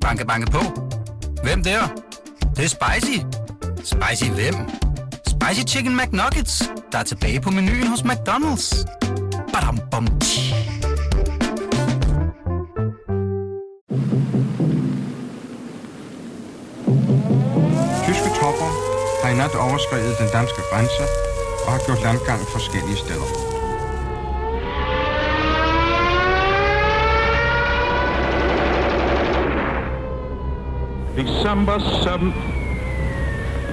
Banke, banke på. Hvem der? Det, det er spicy. Spicy hvem? Spicy Chicken McNuggets, der er tilbage på menuen hos McDonald's. Badum, bom, tji. Tyske tropper har i nat overskrevet den danske grænse og har gjort landgang forskellige steder. December 7th,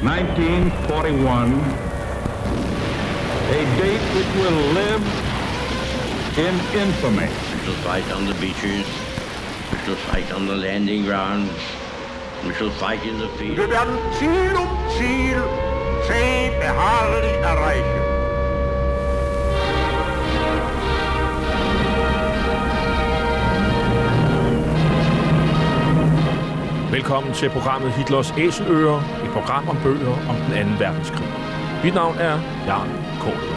1941, a date which will live in infamy. We shall fight on the beaches. We shall fight on the landing grounds. We shall fight in the field. Wir werden Ziel um Ziel zäh beharrlich erreichen. Velkommen til programmet Hitlers Æseløer, et program om bøger om den anden verdenskrig. Mit navn er Jan Kålø.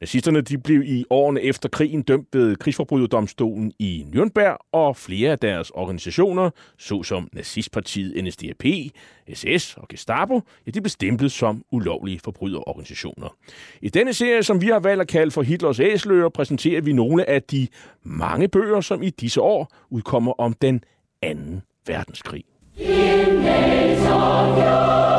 Nazisterne de blev i årene efter krigen dømt ved krigsforbryderdomstolen i Nürnberg, og flere af deres organisationer, såsom nazistpartiet NSDAP, SS og Gestapo, ja, de blev stemplet som ulovlige forbryderorganisationer. I denne serie, som vi har valgt at kalde for Hitlers æsløer, præsenterer vi nogle af de mange bøger, som i disse år udkommer om den anden verdenskrig. In days of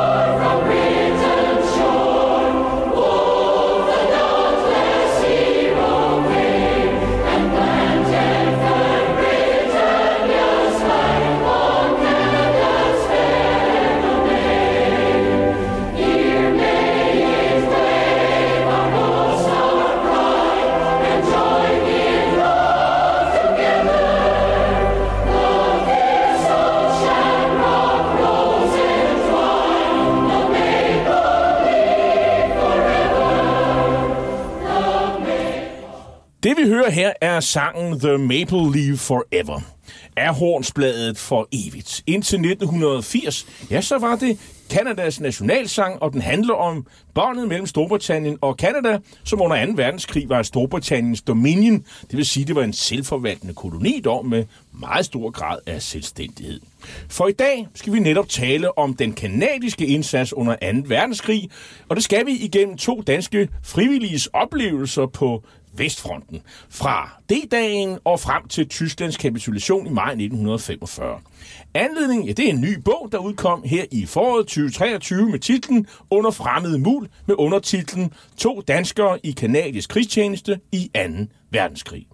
Det vi hører her er sangen The Maple Leaf Forever. Er hornsbladet for evigt. Indtil 1980, ja, så var det Kanadas nationalsang, og den handler om båndet mellem Storbritannien og Kanada, som under 2. verdenskrig var Storbritanniens dominion. Det vil sige, det var en selvforvaltende koloni dog med meget stor grad af selvstændighed. For i dag skal vi netop tale om den kanadiske indsats under 2. verdenskrig, og det skal vi igennem to danske frivilliges oplevelser på Vestfronten. Fra D-dagen og frem til Tysklands kapitulation i maj 1945. Anledningen, ja, det er en ny bog, der udkom her i foråret 2023 med titlen Under fremmede mul med undertitlen To danskere i kanadisk krigstjeneste i 2. verdenskrig.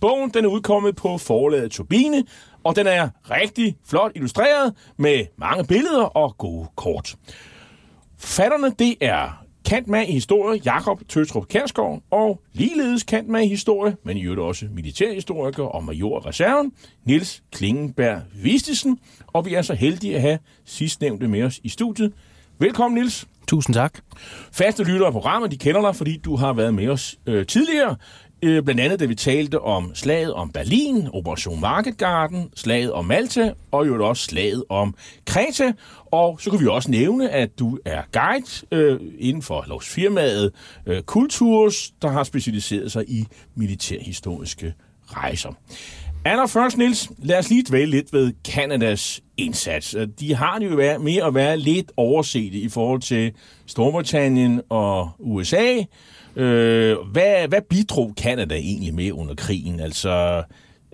Bogen den er udkommet på forlaget Turbine, og den er rigtig flot illustreret med mange billeder og gode kort. Fatterne, det er kant med i historie, Jakob Tøstrup Kærsgaard, og ligeledes kant med i historie, men i øvrigt også militærhistoriker og major reserven, Niels Klingenberg Vistesen, og vi er så heldige at have sidstnævnte med os i studiet. Velkommen, Niels. Tusind tak. Faste lyttere af programmet, de kender dig, fordi du har været med os øh, tidligere. Øh, blandt andet, da vi talte om slaget om Berlin, Operation Market Garden, slaget om Malta, og jo også slaget om Kreta. Og så kan vi også nævne, at du er guide øh, inden for lovsfirmaet øh, Kulturs, der har specialiseret sig i militærhistoriske rejser. Anna først, Niels, lad os lige dvæle lidt ved Kanadas indsats. Øh, de har det jo været med at være lidt overset i forhold til Storbritannien og USA. Øh, hvad, hvad bidrog Kanada egentlig med under krigen? Altså,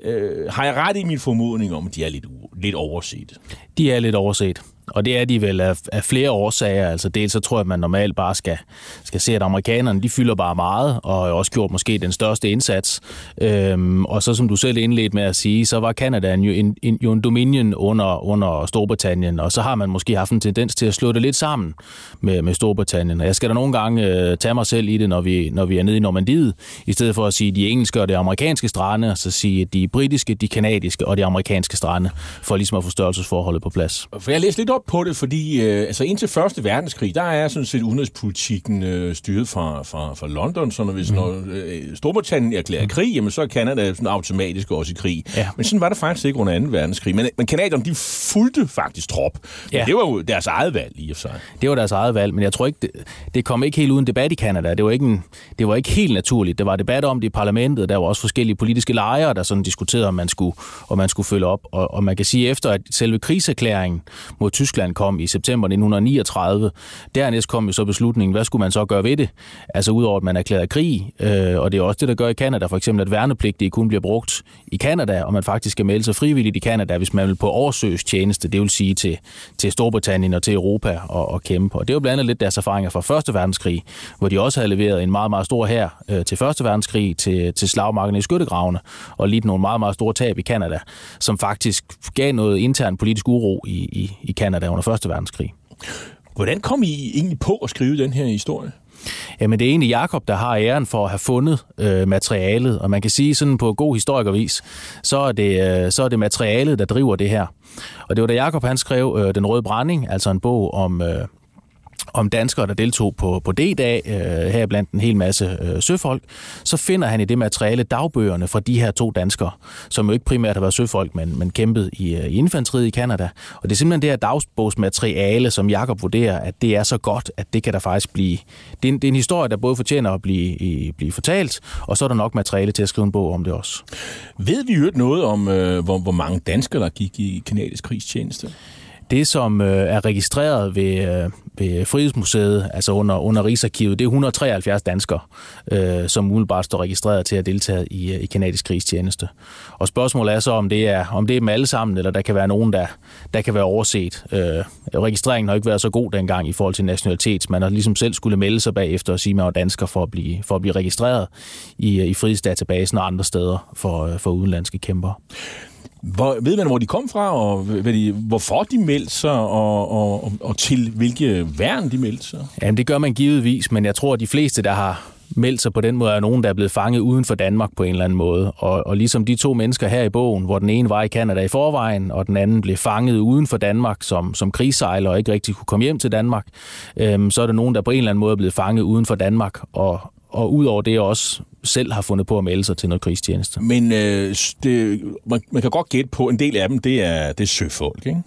øh, har jeg ret i min formodning om, at de er lidt, lidt overset? De er lidt overset. Og det er de vel af, af flere årsager. Altså dels så tror jeg, at man normalt bare skal, skal se, at amerikanerne de fylder bare meget, og har også gjort måske den største indsats. Øhm, og så som du selv indledte med at sige, så var Kanada jo en, en, jo en dominion under, under Storbritannien, og så har man måske haft en tendens til at slå det lidt sammen med, med Storbritannien. Og jeg skal da nogle gange øh, tage mig selv i det, når vi, når vi er nede i Normandiet, i stedet for at sige de engelske og de amerikanske strande, og så sige de britiske, de kanadiske og de amerikanske strande, for ligesom at få størrelsesforholdet på plads. For jeg læste lidt op på det, fordi øh, altså indtil Første Verdenskrig, der er sådan set udenrigspolitikken øh, styret fra, fra, fra London, så når, hvis, mm. når øh, Storbritannien erklærer krig, jamen så er Canada sådan automatisk også i krig. Ja. Men sådan var det faktisk ikke under 2. verdenskrig. Men, men kanadierne, de fulgte faktisk trop. Men Ja. det var jo deres eget valg i og for sig. Det var deres eget valg, men jeg tror ikke, det, det kom ikke helt uden debat i Kanada. Det var, ikke en, det var ikke helt naturligt. Der var debat om det i parlamentet. Der var også forskellige politiske lejre, der sådan diskuterede, om man skulle, om man skulle følge op. Og, og man kan sige, efter at selve krigserklæringen mod Tyskland kom i september 1939, dernæst kom jo så beslutningen, hvad skulle man så gøre ved det? Altså udover at man erklærede krig, øh, og det er også det, der gør i Kanada, for eksempel at værnepligtige kun bliver brugt i Kanada, og man faktisk skal melde sig frivilligt i Kanada, hvis man vil på oversøgstjeneste, det vil sige til, til Storbritannien og til Europa og, og kæmpe. Og det er jo blandt andet lidt deres erfaringer fra Første Verdenskrig, hvor de også havde leveret en meget, meget stor hær øh, til Første Verdenskrig, til, til slagmarkerne i skyttegravene, og lidt nogle meget, meget store tab i Kanada, som faktisk gav noget intern politisk uro i, i, i Kanada under Første Verdenskrig. Hvordan kom I egentlig på at skrive den her historie? Jamen det er egentlig Jakob, der har æren for at have fundet øh, materialet, og man kan sige sådan på god historikervis, så er det, øh, så er det materialet, der driver det her. Og det var da Jakob han skrev øh, Den Røde Brænding, altså en bog om, øh, om danskere, der deltog på, på D-dag, øh, her blandt en hel masse øh, søfolk, så finder han i det materiale dagbøgerne fra de her to danskere, som jo ikke primært har været søfolk, men, men kæmpet i, øh, i infanteriet i Kanada. Og det er simpelthen det her dagbogsmateriale, som Jakob vurderer, at det er så godt, at det kan der faktisk blive... Det er en, det er en historie, der både fortjener at blive, i, blive fortalt, og så er der nok materiale til at skrive en bog om det også. Ved vi jo noget om, øh, hvor, hvor mange danskere, der gik i kanadisk krigstjeneste? Det, som øh, er registreret ved, øh, ved Frihedsmuseet, altså under, under Rigsarkivet, det er 173 danskere, øh, som umiddelbart står registreret til at deltage i, øh, i kanadisk krigstjeneste. Og spørgsmålet er så, om det er, om det er dem alle sammen, eller der kan være nogen, der, der kan være overset. Øh, registreringen har ikke været så god dengang i forhold til nationalitet. Man har ligesom selv skulle melde sig bagefter og sige, at man var dansker for at blive, for at blive registreret i, øh, i frihedsdatabasen og andre steder for, øh, for udenlandske kæmper. Hvor, ved man, hvor de kom fra, og hvad de, hvorfor de meldte sig, og, og, og, og til hvilke værn de meldte sig? Jamen, det gør man givetvis, men jeg tror, at de fleste, der har meldt sig på den måde, er nogen, der er blevet fanget uden for Danmark på en eller anden måde. Og, og ligesom de to mennesker her i bogen, hvor den ene var i Kanada i forvejen, og den anden blev fanget uden for Danmark som, som krigssejler og ikke rigtig kunne komme hjem til Danmark, øhm, så er der nogen, der på en eller anden måde er blevet fanget uden for Danmark, og, og udover det også selv har fundet på at melde sig til noget krigstjeneste. Men øh, det, man, man kan godt gætte på, en del af dem, det er, det er søfolk, ikke?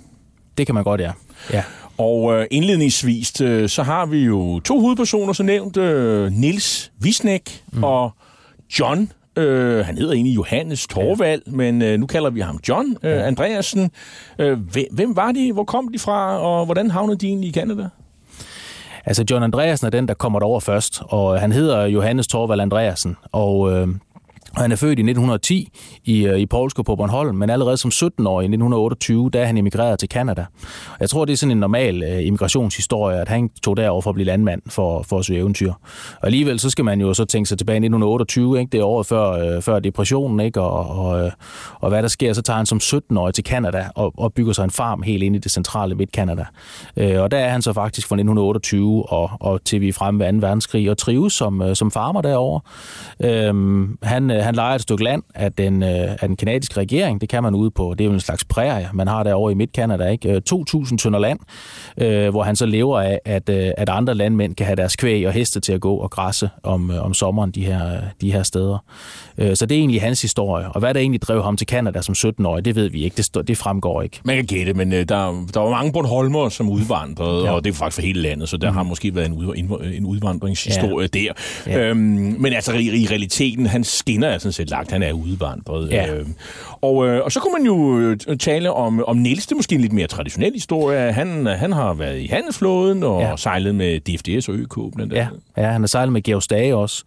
Det kan man godt, ja. ja. Og øh, indledningsvis, øh, så har vi jo to hovedpersoner, så nævnt øh, Nils Visnek mm. og John. Øh, han hedder egentlig Johannes Torvald, ja. men øh, nu kalder vi ham John øh, ja. Andreasen. Øh, hvem, hvem var de? Hvor kom de fra? Og hvordan havnede de egentlig i Canada? Altså John Andreasen er den, der kommer derover først, og han hedder Johannes Torvald Andreasen, og øh, han er født i 1910 i, øh, i Polsko på Bornholm, men allerede som 17-årig i 1928, der er han emigreret til Kanada. Jeg tror, det er sådan en normal øh, immigrationshistorie, at han tog derover for at blive landmand for, for at søge eventyr. Og alligevel så skal man jo så tænke sig tilbage i 1928, ikke? det er året før, øh, før depressionen, ikke? Og, og, øh, og hvad der sker, så tager han som 17-årig til Kanada og, og bygger sig en farm helt ind i det centrale midt-Kanada. Øh, og der er han så faktisk fra 1928 og, og til vi er fremme ved 2. verdenskrig og trives som, øh, som farmer derovre. Øh, han, øh, han leger et stykke land af den, øh, af den kanadiske regering. Det kan man ude på. Det er jo en slags prærie, man har derovre i Midt-Canada. Ikke? Øh, 2.000 tønder land, øh, hvor han så lever af, at, øh, at andre landmænd kan have deres kvæg og heste til at gå og græsse om, øh, om sommeren de her, de her steder. Øh, så det er egentlig hans historie. Og hvad der egentlig drev ham til Canada som 17-årig, det ved vi ikke. Det, det fremgår ikke. Man kan gætte, men øh, der, der var mange Bornholmer, som udvandrede, ja. Og det er faktisk for hele landet, så der mm. har måske været en, ud, en, en udvandringshistorie ja. der. Ja. Øhm, men altså i, i realiteten, han skinner er sådan set lagt, han er udvandret. Ja. Øhm, og, øh, og så kunne man jo øh, tale om, om Niels, det er måske en lidt mere traditionel historie. Han, han har været i handelsflåden og ja. Sejlet med DFDS og ØK blandt Ja, andet. ja, han har sejlet med Georg Stage også.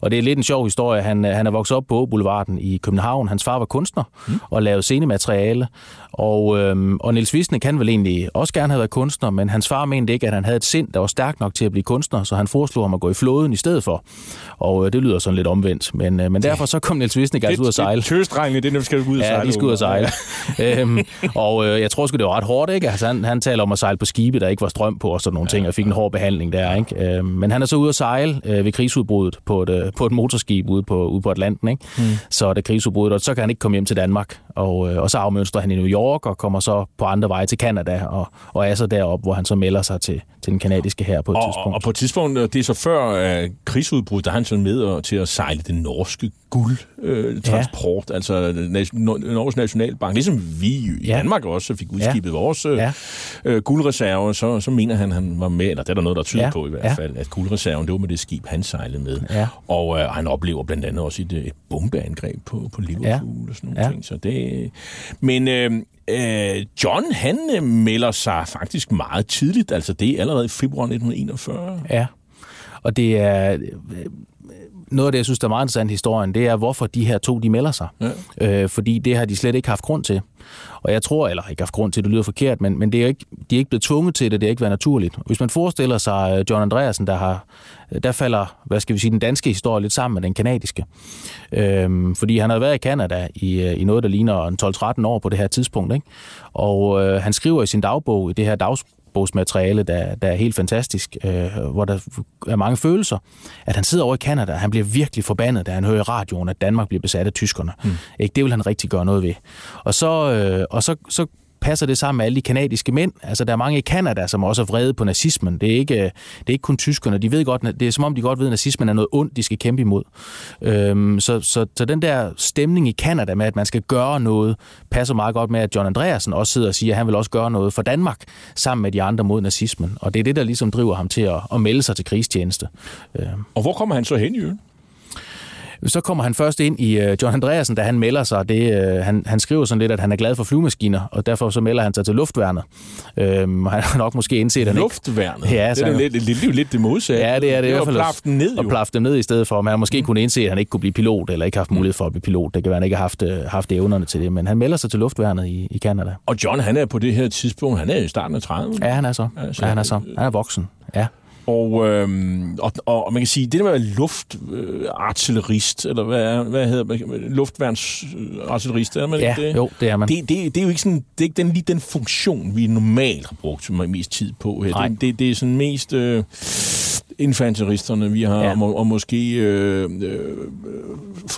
Og det er lidt en sjov historie. Han, øh, han er vokset op på Boulevarden i København. Hans far var kunstner mm. og lavede scenemateriale. Og, øhm, og Niels Visne kan vel egentlig også gerne have været kunstner, men hans far mente ikke, at han havde et sind, der var stærkt nok til at blive kunstner, så han foreslog ham at gå i flåden i stedet for. Og øh, det lyder sådan lidt omvendt, men, øh, men derfor så kom Niels Visne altså ud at sejle. Tøsdrengene, det er, når vi skal ud og sejle. Ja, de skal ud og sejle. øhm, og øh, jeg tror sgu, det var ret hårdt, ikke? Altså, han, han taler om at sejle på skibe, der ikke var strøm på og sådan nogle ja, ting, og fik en hård behandling der, ikke? Øhm, men han er så ude at sejle øh, ved krigsudbruddet på et, øh, på et motorskib ude på, ude på Atlanten, ikke? Mm. Så det krigsudbruddet, og så kan han ikke komme hjem til Danmark. Og, øh, og så afmønstrer han i New York og kommer så på andre veje til Canada og, og er så deroppe, hvor han så melder sig til, til den kanadiske her på et og, tidspunkt. Og på et tidspunkt, det er så før uh, krigsudbruddet, der er han så med og, til at sejle den norske guldtransport, ja. altså Norges Nationalbank, ligesom vi i ja. Danmark også fik udskibet ja. vores ja. uh, guldreserver, så, så mener han, han var med, eller det er der noget, der tyder ja. på i hvert fald, ja. at guldreserven, det var med det skib, han sejlede med. Ja. Og uh, han oplever blandt andet også et, et bombeangreb på, på Liverpool ja. og sådan nogle ja. ting. Så det, men uh, uh, John, han øh, melder sig faktisk meget tidligt, altså det er allerede i februar 1941. Ja, og det er noget af det, jeg synes, der er meget interessant i historien, det er, hvorfor de her to, de melder sig. Ja. Øh, fordi det har de slet ikke haft grund til. Og jeg tror, eller ikke haft grund til, det lyder forkert, men, men det er ikke, de er ikke blevet tvunget til det, det er ikke været naturligt. Hvis man forestiller sig John Andreasen, der har, der falder, hvad skal vi sige, den danske historie lidt sammen med den kanadiske. Øhm, fordi han har været i Kanada i, i noget, der ligner 12-13 år på det her tidspunkt. Ikke? Og øh, han skriver i sin dagbog, i det her dags, bogsmateriale, der, der er helt fantastisk, øh, hvor der er mange følelser, at han sidder over i Kanada, han bliver virkelig forbandet, da han hører i radioen, at Danmark bliver besat af tyskerne. Mm. Ikke? Det vil han rigtig gøre noget ved. Og så, øh, og så, så passer det sammen med alle de kanadiske mænd. Altså, der er mange i Kanada, som også er vrede på nazismen. Det er ikke, øh, det er ikke kun tyskerne. De ved godt, det er som om, de godt ved, at nazismen er noget ondt, de skal kæmpe imod. Øhm, så, så, så den der stemning i Kanada med, at man skal gøre noget, passer meget godt med, at John Andreasen også sidder og siger, at han vil også gøre noget for Danmark, sammen med de andre mod nazismen. Og det er det, der ligesom driver ham til at, at melde sig til krigstjeneste. Øhm. Og hvor kommer han så hen, Jørgen? Så kommer han først ind i uh, John Andreasen, da han melder sig. Det, uh, han, han skriver sådan lidt, at han er glad for flyvemaskiner, og derfor så melder han sig til luftværnet. Uh, han har nok måske indset, at Luftværnet? Ja, det er jo lidt, lidt, lidt, det modsatte. Ja, det er det. Det er at plaffe den ned, jo. Og plaffe dem ned i stedet for. Men han måske mm. kunne indse, at han ikke kunne blive pilot, eller ikke haft mulighed for at blive pilot. Det kan være, han ikke har haft, uh, haft evnerne til det. Men han melder sig til luftværnet i, i Canada. Og John, han er på det her tidspunkt, han er i starten af 30'erne. Ja, han er så. Altså, ja, han er så. Han er voksen. Ja. Og, øhm, og, og man kan sige, det der med luftartillerist, øh, eller hvad, er, hvad hedder man, luftværnsartillerist, er man ja, ikke det? jo, det er man. Det, det, det er jo ikke sådan, det er ikke den, lige den funktion, vi normalt har brugt mest tid på her. Det, det, det er sådan mest øh, infanteristerne, vi har, ja. og, og måske øh, øh,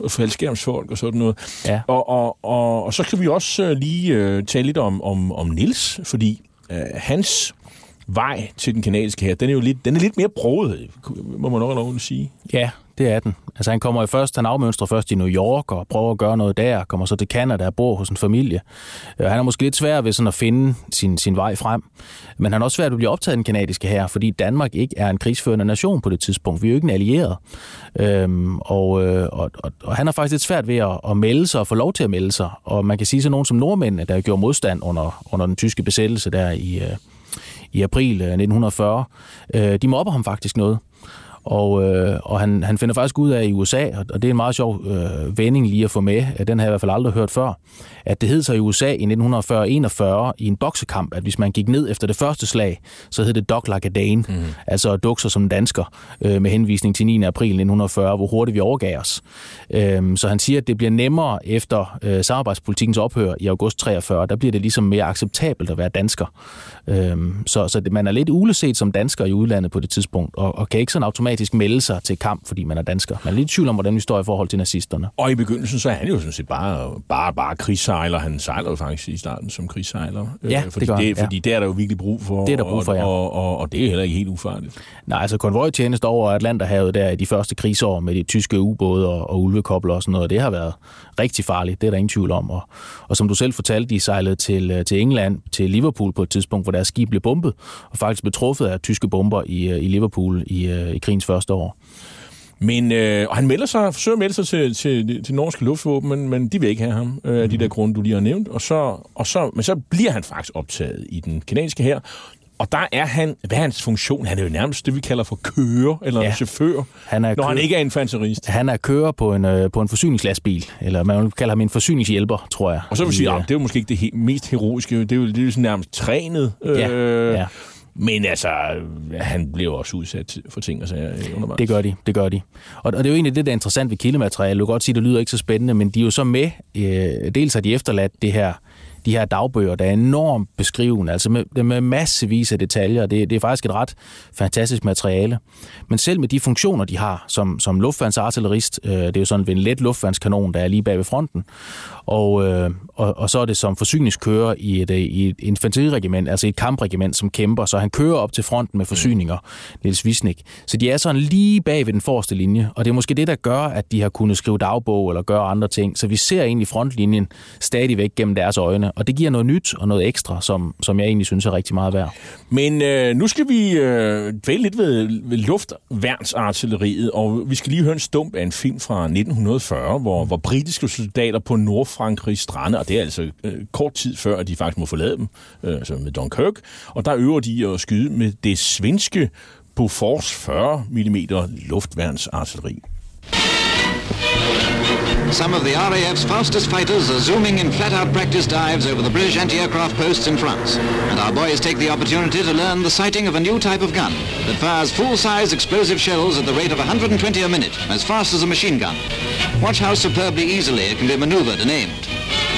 faldskærmsfolk og sådan noget. Ja. Og, og, og, og så kan vi også øh, lige øh, tale lidt om, om, om Nils, fordi øh, hans vej til den kanadiske her, den er jo lidt, den er lidt mere broet, må man nok lov sige. Ja, det er den. Altså han kommer jo først, han afmønstrer først i New York og prøver at gøre noget der, kommer så til Canada og bor hos en familie. Øh, han er måske lidt svær ved sådan at finde sin, sin vej frem, men han er også svært at blive optaget i den kanadiske her, fordi Danmark ikke er en krigsførende nation på det tidspunkt. Vi er jo ikke en allieret. Øhm, og, øh, og, og, og han er faktisk lidt svært ved at, at melde sig og få lov til at melde sig. Og man kan sige så nogen som nordmændene, der gjorde modstand under, under den tyske besættelse der i, øh, i april øh, 1940, øh, de mobber ham faktisk noget. Og, øh, og han, han finder faktisk ud af i USA, og det er en meget sjov øh, vending lige at få med, at den har jeg i hvert fald aldrig hørt før, at det hed sig i USA i 1940-41 i en boksekamp, at hvis man gik ned efter det første slag, så hed det dog like a Dane, mm. altså dukser som dansker, øh, med henvisning til 9. april 1940, hvor hurtigt vi overgav os. Øh, så han siger, at det bliver nemmere efter øh, samarbejdspolitikens ophør i august 43, der bliver det ligesom mere acceptabelt at være dansker. Øh, så, så det, man er lidt uleset som dansker i udlandet på det tidspunkt, og, og kan ikke sådan automatisk melde sig til kamp, fordi man er dansker. Man er lidt i tvivl om, hvordan vi står i forhold til nazisterne. Og i begyndelsen, så er han jo sådan set bare, bare, bare krigssejler. Han sejler jo faktisk i starten som krigssejler. Ja, øh, fordi det gør det, han, ja. Fordi det er der jo virkelig brug for. Det er der brug for, ja. og, og, og det er heller ikke helt ufarligt. Nej, altså konvojtjeneste over Atlanterhavet der i de første krigsår med de tyske ubåde og, og ulvekobler og sådan noget, det har været rigtig farligt. Det er der ingen tvivl om. Og, og som du selv fortalte, de sejlede til, til England, til Liverpool på et tidspunkt, hvor deres skib blev bombet, og faktisk blev truffet af tyske bomber i, i Liverpool i, i krigens første år. Men øh, og han melder sig, forsøger at melde sig til, til, til norske luftvåben, men, men de vil ikke have ham, øh, de der grunde, du lige har nævnt. Og så, og så, men så bliver han faktisk optaget i den kanadiske her. Og der er han, hvad er hans funktion? Han er jo nærmest det, vi kalder for kører, eller Ja. ja. chauffør, Han er når han kø- ikke er infanterist. Han er kører på en, øh, på en forsyningslastbil, eller man vil kalde ham en forsyningshjælper, tror jeg. Og så vil vi I, sige, øh, det er jo måske ikke det he- mest heroiske, det er jo, det er jo sådan nærmest trænet. Ja, øh, ja. Men altså, han blev også udsat for ting og sager undervejs. Det gør de, det gør de. Og, og det er jo egentlig det, der er interessant ved kildemateriale. Du kan godt sige, at det lyder ikke så spændende, men de er jo så med, øh, dels har de efterladt det her, de her dagbøger, der er enormt beskrivende, altså med, med massevis af detaljer. Det, det er faktisk et ret fantastisk materiale. Men selv med de funktioner, de har som, som luftværnsartillerist, øh, det er jo sådan en let luftværnskanon, der er lige bag ved fronten, og, øh, og, og så er det som forsyningskører i et, øh, i et infanteriregiment, altså et kampregiment, som kæmper, så han kører op til fronten med forsyninger, Niels Wisnik. Så de er sådan lige bag ved den forreste linje, og det er måske det, der gør, at de har kunnet skrive dagbog eller gøre andre ting. Så vi ser egentlig frontlinjen stadigvæk gennem deres øjne, og det giver noget nyt og noget ekstra, som, som jeg egentlig synes er rigtig meget værd. Men øh, nu skal vi øh, dvæle lidt ved, ved luftværnsartilleriet, og vi skal lige høre en stump af en film fra 1940, hvor, hvor britiske soldater på Nordfrankrigs strande, og det er altså øh, kort tid før, at de faktisk må forlade dem, øh, altså med Dunkirk, og der øver de at skyde med det svenske Bofors 40 mm luftværnsartilleri. Some of the RAF's fastest fighters are zooming in flat-out practice dives over the British anti-aircraft posts in France. And our boys take the opportunity to learn the sighting of a new type of gun that fires full-size explosive shells at the rate of 120 a minute, as fast as a machine gun. Watch how superbly easily it can be maneuvered and aimed.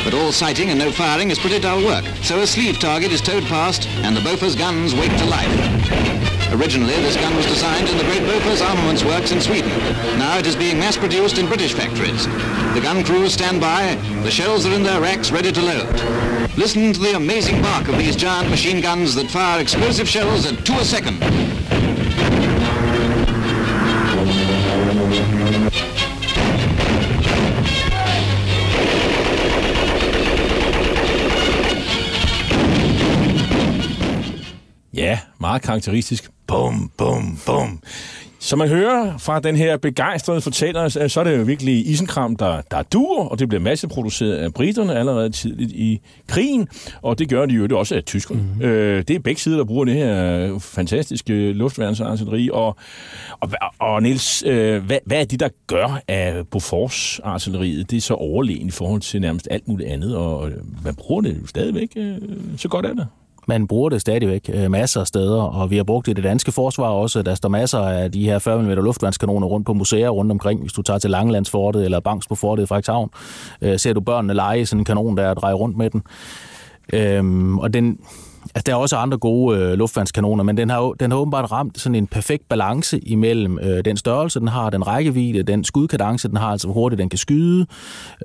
But all sighting and no firing is pretty dull work, so a sleeve target is towed past and the Bofors guns wake to life. Originally, this gun was designed in the great Bofors Armaments Works in Sweden. Now it is being mass-produced in British factories. The gun crews stand by, the shells are in their racks ready to load. Listen to the amazing bark of these giant machine guns that fire explosive shells at two a second. Meget karakteristisk. Bum, bum, bum. Som man hører fra den her begejstrede fortæller, så er det jo virkelig isenkram, der, der dur, og det bliver masseproduceret af britterne allerede tidligt i krigen, og det gør de jo det også af tyskerne. Mm-hmm. Øh, det er begge sider, der bruger det her fantastiske luftværnsartilleri, og, og, og Niels, øh, hvad, hvad er det, der gør af Bofors-artilleriet? Det er så overlegen i forhold til nærmest alt muligt andet, og man bruger det jo stadigvæk, øh, så godt er det. Man bruger det stadigvæk øh, masser af steder, og vi har brugt det i det danske forsvar også. Der står masser af de her 40 mm luftvandskanoner rundt på museer rundt omkring. Hvis du tager til Langelandsfortet eller Banks på fortet i Frederikshavn, øh, ser du børnene lege sådan en kanon, der drejer rundt med den. Øhm, og den, altså, der er også andre gode øh, men den har, den har åbenbart ramt sådan en perfekt balance imellem øh, den størrelse, den har, den rækkevidde, den skudkadence, den har, altså hvor hurtigt den kan skyde.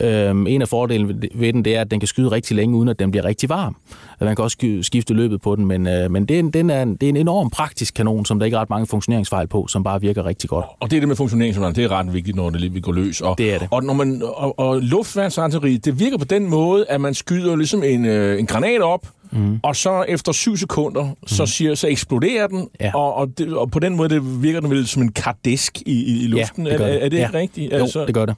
Øhm, en af fordelene ved- ved den, det er, at den kan skyde rigtig længe, uden at den bliver rigtig varm. Man kan også skifte løbet på den, men, øh, men det, er en, den er, en- det er en enorm praktisk kanon, som der ikke er ret mange funktioneringsfejl på, som bare virker rigtig godt. Og det er det med funktioneringsforholdene, det er ret vigtigt, når det lige vil gå løs. Og, Det er det. Og, når man, og, og luftværnsartilleri, det virker på den måde, at man skyder ligesom en, øh, en granat op, mm. og så efter syv sekunder, så, siger, så eksploderer den, Ja. og, og, det, og på den måde det virker den vel som en kardisk i, i, luften. det gør er, det. er det Ja. rigtigt? Jo, det gør det.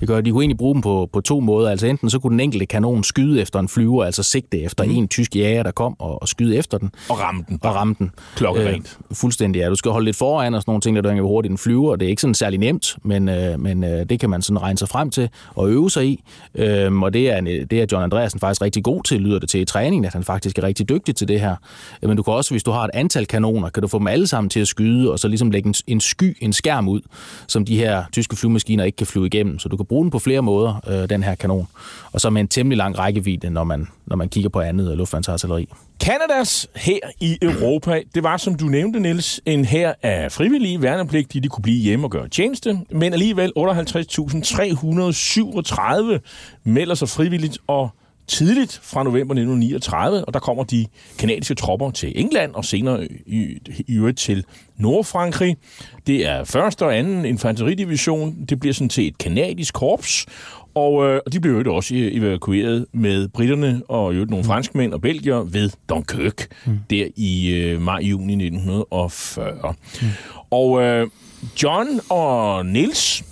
det gør det. De kunne egentlig bruge dem på, på to måder. Altså enten så kunne den enkelte kanon skyde efter en flyver, altså sigte efter mm. en tysk jager, der kom og, og skyde efter den. Og ramme den. Og ramme den. Klokkerent. Øh, fuldstændig, ja. Du skal holde lidt foran og sådan nogle ting, der hvor hurtigt den flyver. Det er ikke sådan særlig nemt, men, øh, men øh, det kan man sådan regne sig frem til og øve sig i. Øh, og det er, en- det er John Andreasen faktisk rigtig god til, lyder det til i træningen, at han faktisk er rigtig dygtig til det her. Øh, Men du kan også, hvis du har et antal kanoner, kan du få dem alle sammen til at skyde, og så ligesom lægge en, en sky, en skærm ud, som de her tyske flyvemaskiner ikke kan flyve igennem. Så du kan bruge den på flere måder, øh, den her kanon. Og så med en temmelig lang rækkevidde, når man, når man kigger på andet øh. Kanadas her i Europa, det var, som du nævnte, Niels, en her af frivillige værnepligtige, de kunne blive hjemme og gøre tjeneste, men alligevel 58.337 melder sig frivilligt og tidligt fra november 1939, og der kommer de kanadiske tropper til England og senere i, i øvrigt til Nordfrankrig. Det er første og anden infanteridivision. Det bliver sådan til et kanadisk korps, og, øh, og de blev jo også øh, evakueret med britterne og jo nogle franskmænd og belgier ved Dunkirk, mm. der i øh, maj-juni 1940. Mm. Og øh, John og Niels,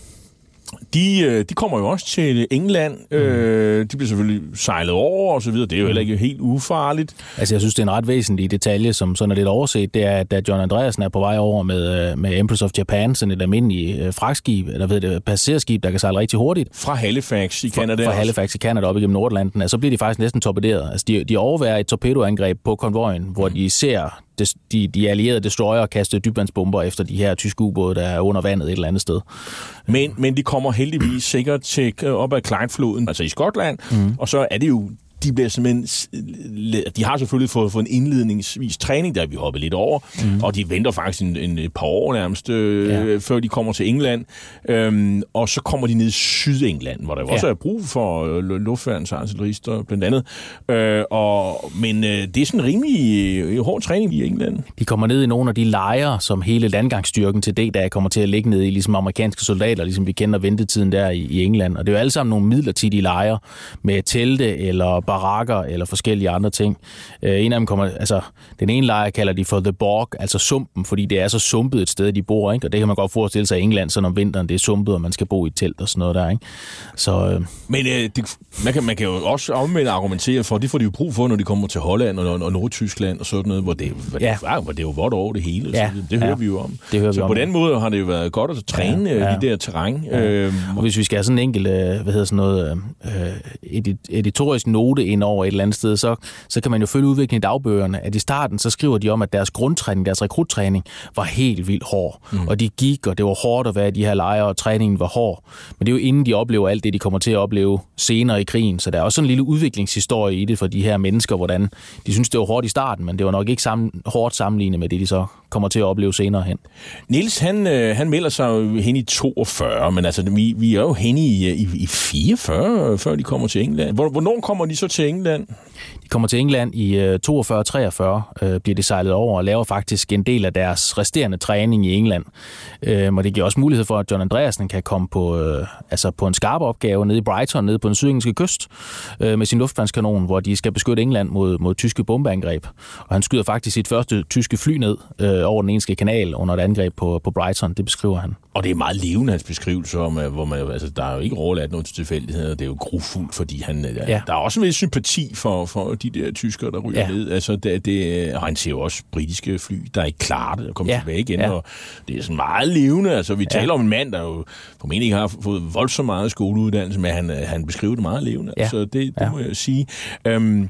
de, øh, de kommer jo også til England. Øh, de bliver selvfølgelig sejlet over og så videre. Det er jo heller ikke helt ufarligt. Altså, jeg synes, det er en ret væsentlig detalje, som sådan er lidt overset, det er, at da John Andreasen er på vej over med, øh, med Empress of Japan, sådan et almindeligt øh, fragtskib, eller ved det, passagerskib, der kan sejle rigtig hurtigt, Fra Halifax i Canada. fra også. Halifax i Canada op igennem Nordatlanten, altså, så bliver de faktisk næsten torpederet. Altså, de, de overværer et torpedoangreb på konvojen, hvor de ser de, de allierede destroyer kaste dybvandsbomber efter de her tyske ubåde, der er under vandet et eller andet sted. Men, men de kommer heldigvis sikkert til øh, op ad Clyde-floden, altså i Skotland, mm. og så er det jo de bliver simpelthen, de har selvfølgelig fået, fået en indledningsvis træning, der er vi hoppet lidt over, mm. og de venter faktisk en, en, et par år nærmest, øh, Ja. før de kommer til England, øhm, og så kommer de ned i Sydengland, hvor der jo Ja. også er brug for øh, blandt andet, øh, og, men øh, det er sådan en rimelig øh, hård træning i England. De kommer ned i nogle af de lejre, som hele landgangsstyrken til D-dag kommer til at ligge ned i, ligesom amerikanske soldater, ligesom vi kender ventetiden der i, i England. Og det er jo alle sammen nogle midlertidige lejre med telte eller barakker eller forskellige andre ting. Øh, en af dem kommer, altså den ene lejr kalder de for The Borg, altså sumpen, fordi det er så sumpet et sted, de bor, ikke? Og det kan man godt forestille sig i England, så om vinteren det er sumpet, og man skal bo i et telt og sådan noget der, ikke? Så øh, Men øh, det, man, kan, man kan jo også omvendt argumentere for, det får de jo brug for, når de kommer til Holland og, og Nordtyskland og sådan noget, hvor det, hvor Ja. det, hvor det er jo vådt over det hele. Ja, Så det, det hører ja. vi jo om. Det hører vi så om, på den måde har det jo været godt at træne Ja, ja, ja. de der terræn. Ja. Øhm, Og hvis vi skal have sådan en enkelt, øh, hvad hedder sådan noget, øh, edit- editorisk note ind over et eller andet sted, så, så kan man jo følge udviklingen i dagbøgerne, at i starten, så skriver de om, at deres grundtræning, deres rekruttræning, var helt vildt hård. Mm. Og de gik, og det var hårdt at være i de her lejre, og træningen var hård. Men det er jo inden de oplever alt det, de kommer til at opleve senere i krigen. Så der er også sådan en lille udviklingshistorie i det for de her mennesker, hvordan de synes, det var hårdt i starten, men det var nok ikke sammen, hårdt sammenlignet med det, de så kommer til at opleve senere hen. Nils, han, øh, han melder sig jo hen i 42, men altså, vi, vi er jo hen i, i, i 44, før de kommer til England. Hvor, hvornår kommer de så til England? De kommer til England i øh, 42-43, øh, bliver de sejlet over og laver faktisk en del af deres resterende træning i England. Øh, og det giver også mulighed for, at John Andreasen kan komme på, øh, altså på en skarp opgave nede i Brighton, nede på den sydengelske kyst, øh, med sin luftvandskanon, hvor de skal beskytte England mod, mod tyske bombeangreb. Og han skyder faktisk sit første tyske fly ned øh, over den engelske kanal under et angreb på, på Brighton. Det beskriver han. Og det er meget levende, hans beskrivelse om, at- hvor man, altså, der er jo ikke overladt noget til tilfældigheder. Det er jo grufuldt, fordi han, ja. Ja. der er også en vis sympati for, for de der tyskere, der ryger Ja. ned. Altså, det, det, og han ser jo også britiske fly, der ikke klarer det og kommer Ja. tilbage igen. Ja. Og det er sådan meget levende. Altså, vi Ja. taler om en mand, der jo formentlig ikke har fået voldsomt meget skoleuddannelse, men han, han beskriver det meget levende. Ja. Så det, det Ja. må jeg sige. Øhm,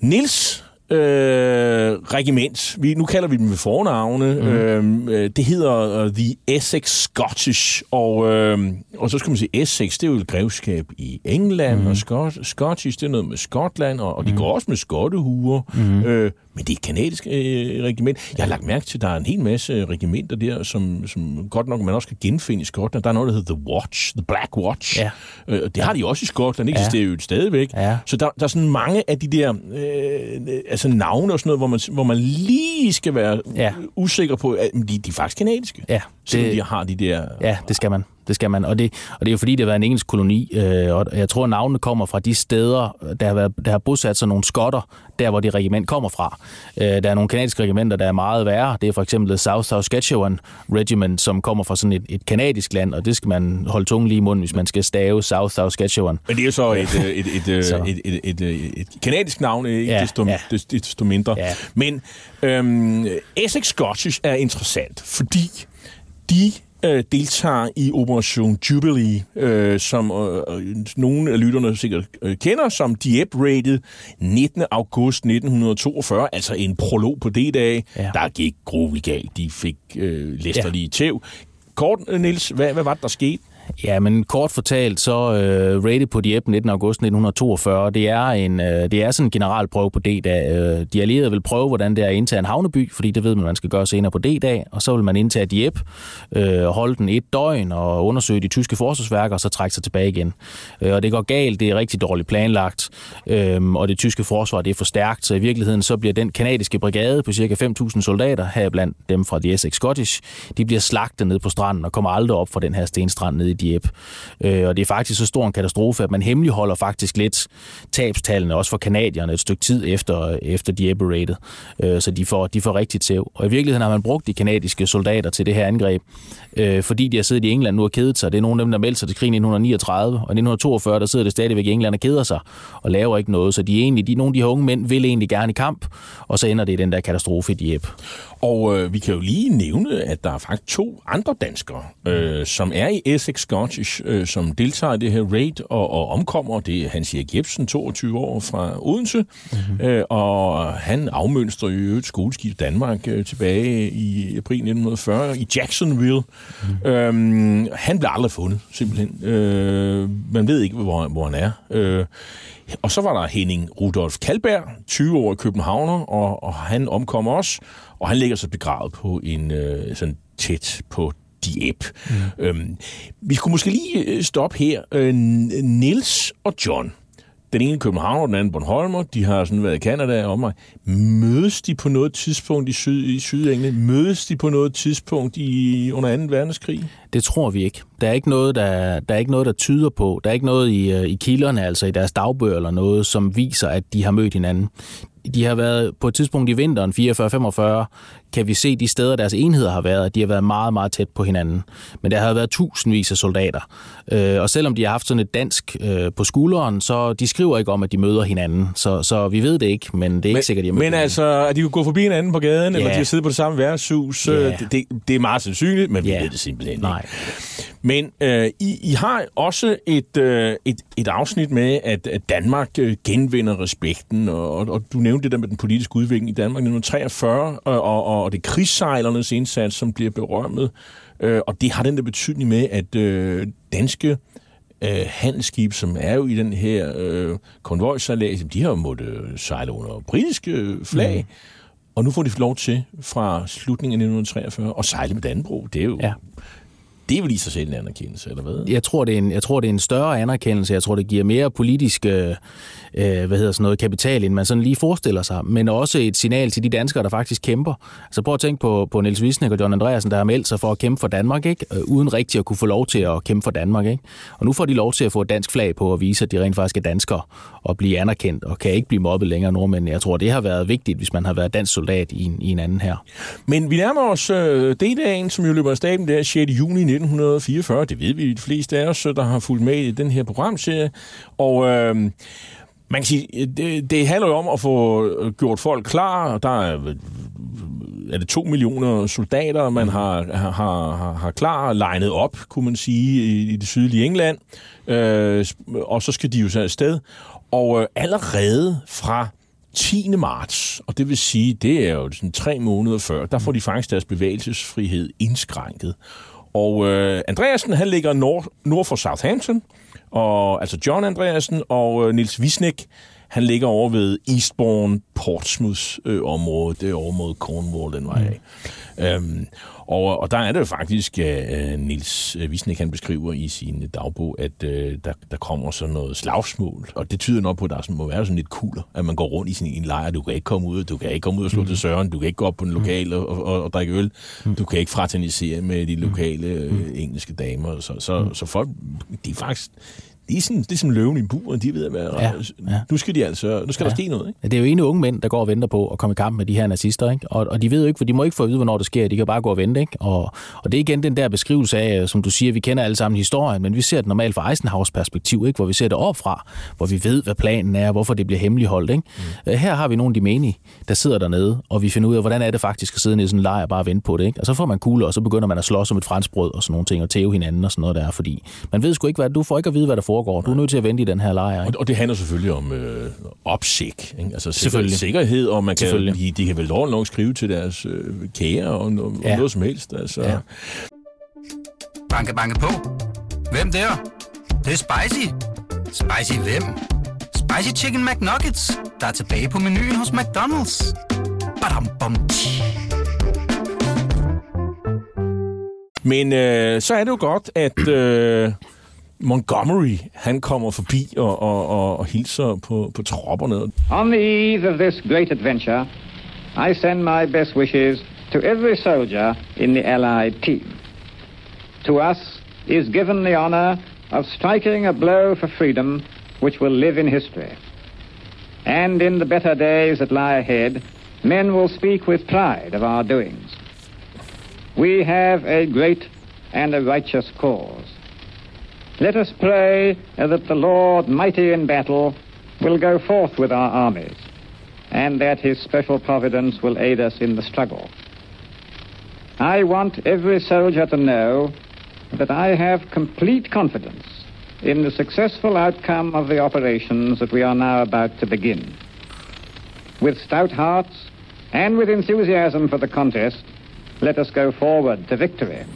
Nils øh, regiment, vi, nu kalder vi dem ved fornavne, mm. øh, det hedder uh, The Essex Scottish, og, øh, og så skal man sige, Essex, det er jo et grevskab i England, mm. og Scot- Scottish, det er noget med Skotland, og, og de går også med skottehuer, mm. øh, men det er et kanadisk øh, regiment. Jeg har lagt mærke til, at der er en hel masse regimenter der, som, som godt nok man også kan genfinde i Skotland. Der er noget, der hedder The Watch, The Black Watch. Ja. Øh, det har de også i Skotland, det Ja. eksisterer jo stadigvæk. Ja. Så der, der er sådan mange af de der øh, altså navne og sådan noget, hvor man, hvor man lige skal være Ja. usikker på, at de, de er faktisk kanadiske. Ja, Selvom det- de har de der... Ja, det skal man. Det skal man. Og det, og det er jo fordi, det har været en engelsk koloni, øh, og jeg tror, at navnene kommer fra de steder, der har, været, der har bosat sig nogle skotter, der hvor det regiment kommer fra. Øh, der er nogle kanadiske regimenter, der er meget værre. Det er for eksempel South Saskatchewan Regiment, som kommer fra sådan et, et kanadisk land, og det skal man holde tungen lige i munden, hvis man skal stave South Saskatchewan. Men det er jo så et, et, et, et, Så. et, et, et, et, et kanadisk navn, ikke Ja, desto, ja. des- desto mindre. Ja. Men øhm, Essex Scottish er interessant, fordi de øh, deltager i Operation Jubilee, øh, som øh, øh, nogle af lytterne sikkert øh, kender, som Dieppe-rated 19. august 1942, altså en prolog på D-dag. Ja. Der gik grueligt galt. De fik øh, læsterlige ja. tæv. Kort, øh, Niels, hvad, hvad var det, der skete? Ja, men kort fortalt, så øh, rated på Dieppe 19. august 1942, det er, en, øh, det er sådan en generalprøve på D-dag. Øh, de allierede vil prøve, hvordan det er at indtage en havneby, fordi det ved man, man skal gøre senere på D-dag, og så vil man indtage Dieppe, øh, holde den et døgn og undersøge de tyske forsvarsværker, og så trække sig tilbage igen. Øh, og det går galt, det er rigtig dårligt planlagt, øh, og det tyske forsvar det er for stærkt, så i virkeligheden så bliver den kanadiske brigade på cirka 5.000 soldater, heriblandt dem fra The Essex Scottish, de bliver slagtet ned på stranden og kommer aldrig op fra den her stenstrand nede i Dieppe. Øh, og det er faktisk så stor en katastrofe, at man hemmeligholder faktisk lidt tabstallene, også for kanadierne, et stykke tid efter, efter Dieppe-rated. Øh, så de får, de får rigtigt tæv. Og i virkeligheden har man brugt de kanadiske soldater til det her angreb, øh, fordi de har siddet i England nu og kedet sig. Det er nogle af dem, der meldte sig til krigen i 1939, og i 1942, der sidder det stadigvæk i England og keder sig og laver ikke noget. Så de er egentlig, de, nogle af de her unge mænd vil egentlig gerne i kamp, og så ender det i den der katastrofe i Dieppe. Og øh, vi kan jo lige nævne, at der er faktisk to andre danskere, øh, som er i Essex Scottish, øh, som deltager i det her raid og, og omkommer. Det er Hans Erik Jebsen, 22 år fra Odense, mm-hmm. øh, og han afmønstrer i øvrigt skoleskib Danmark øh, tilbage i april 1940 i Jacksonville. Mm-hmm. Øhm, han blev aldrig fundet, simpelthen. Øh, man ved ikke, hvor, hvor han er. Øh, og så var der Henning Rudolf Kalberg, 20 år i Københavner, og, og han omkommer også, og han ligger så begravet på en øh, sådan tæt på Dieppe. Mm. Øhm, vi skulle måske lige øh, stoppe her. Øh, Nils og John, den ene København og den anden Bornholmer, de har sådan været i Canada og mig. Mødes de på noget tidspunkt i, syd, i Sydengland? Mødes de på noget tidspunkt i, under 2. verdenskrig? Det tror vi ikke. Der er ikke noget, der, der, er ikke noget, der tyder på. Der er ikke noget i, øh, i kilderne, altså i deres dagbøger eller noget, som viser, at de har mødt hinanden. De har været på et tidspunkt i vinteren 44-45, kan vi se de steder, deres enheder har været, at de har været meget, meget tæt på hinanden. Men der har været tusindvis af soldater. Øh, og selvom de har haft sådan et dansk øh, på skulderen, så de skriver ikke om, at de møder hinanden. Så, så vi ved det ikke, men det er ikke sikkert, at de har Men altså, at de kunne gå forbi hinanden på gaden, Ja. eller de har siddet på det samme værtshus, Ja. det, det, det er meget sandsynligt, men vi Ja. ved det simpelthen ikke. Nej. Men øh, I, I har også et, øh, et, et afsnit med, at, at Danmark øh, genvinder respekten, og, og, du nævnte det der med den politiske udvikling i Danmark i 1943, og, og, og det er krigssejlernes indsats, som bliver berømmet, øh, og det har den der betydning med, at øh, danske øh, handelsskib, som er jo i den her øh, konvojsejlads, de har måttet øh, sejle under britiske øh, flag, mm. og nu får de lov til fra slutningen af 1943 at sejle med Danbro. Det er jo... Ja. Det er vel i sig selv en anerkendelse, eller hvad? Jeg tror, det er en, jeg tror, det er en større anerkendelse. Jeg tror, det giver mere politisk øh, øh, hvad hedder sådan noget, kapital, end man sådan lige forestiller sig. Men også et signal til de danskere, der faktisk kæmper. Altså prøv at tænke på, på Niels Wisnik og John Andreasen, der har meldt sig for at kæmpe for Danmark, ikke? Øh, uden rigtig at kunne få lov til at kæmpe for Danmark. Ikke? Og nu får de lov til at få et dansk flag på og vise, at de rent faktisk er danskere og blive anerkendt og kan ikke blive mobbet længere nordmænd. Jeg tror, det har været vigtigt, hvis man har været dansk soldat i en, i en anden her. Men vi nærmer os øh, D-dagen, som jo løber af staben der 6. juni 1944. Det ved vi de fleste af os, øh, der har fulgt med i den her programserie. Og øh, man kan sige, det, det handler jo om at få øh, gjort folk klar. Der er, øh, er det to millioner soldater, man har, har, har, har klar legnet op, kunne man sige, i, i det sydlige England. Øh, og så skal de jo så afsted. Og øh, allerede fra 10. marts, og det vil sige, det er jo sådan tre måneder før, der får de faktisk deres bevægelsesfrihed indskrænket. Og øh, Andreasen, han ligger nord, nord for Southampton, og, altså John Andreasen, og øh, Nils Wisnik, han ligger over ved Eastbourne, Portsmouths øh, område, det er over mod Cornwall, den vej af. Øhm, og, og der er det jo faktisk, øh, Nils Wisnik, han beskriver i sin dagbog, at øh, der, der kommer sådan noget slagsmål, og det tyder nok på, at der sådan, må være sådan lidt kuler, at man går rundt i sin en lejr, du kan ikke komme ud, du kan ikke komme ud og slå mm. til søren, du kan ikke gå op på en lokal og, og, og drikke øl, du kan ikke fraternisere med de lokale øh, engelske damer, så, så, så folk, de er faktisk, de er sådan, det er som løven i en bur, de ved at være, Ja, ja. nu skal de altså, nu skal ja. der ske noget, ikke? Det er jo ene unge mænd, der går og venter på at komme i kamp med de her nazister, ikke? Og, og de ved jo ikke, for de må ikke få at vide, hvornår det sker. De kan bare gå og vente, ikke? Og, og det er igen den der beskrivelse af, som du siger, vi kender alle sammen historien, men vi ser det normalt fra Eisenhowers perspektiv, ikke? Hvor vi ser det opfra, hvor vi ved, hvad planen er, hvorfor det bliver hemmeligholdt, ikke? Mm. Her har vi nogle af de menige, der sidder dernede, og vi finder ud af, hvordan er det faktisk at sidde nede i sådan en lejr og bare vente på det, ikke? Og så får man kugler, og så begynder man at slås som et franskbrød og sådan nogle ting, og tæve hinanden og sådan noget der, fordi man ved sgu ikke, hvad, du får ikke at vide, hvad der foregår. Du er nødt til at vente i den her lejr, ikke? Og, og det handler selvfølgelig om øh, opsigt, ikke? altså sikker, Selvfølgelig. sikkerhed, og man kan, de, de kan vel dårligt nok skrive til deres øh, kære og, no, ja. Noget som helst. Altså. Ja. Banke, banke på. Hvem der? Det, det er spicy. Spicy hvem? Spicy Chicken McNuggets, der er tilbage på menuen hos McDonald's. Badum, bom, tji. Men øh, så er det jo godt, at øh, Montgomery, han kommer forbi og, og, og, og hilser på, på tropperne. On the eve of this great adventure, I send my best wishes to every soldier in the Allied team. To us, is given the honor of striking a blow for freedom which will live in history. And in the better days that lie ahead, men will speak with pride of our doings. We have a great and a righteous cause. Let us pray that the Lord, mighty in battle, will go forth with our armies, and that his special providence will aid us in the struggle. I want every soldier to know that I have complete confidence in the successful outcome of the operations that we are now about to begin. With stout hearts and with enthusiasm for the contest, let us go forward to victory.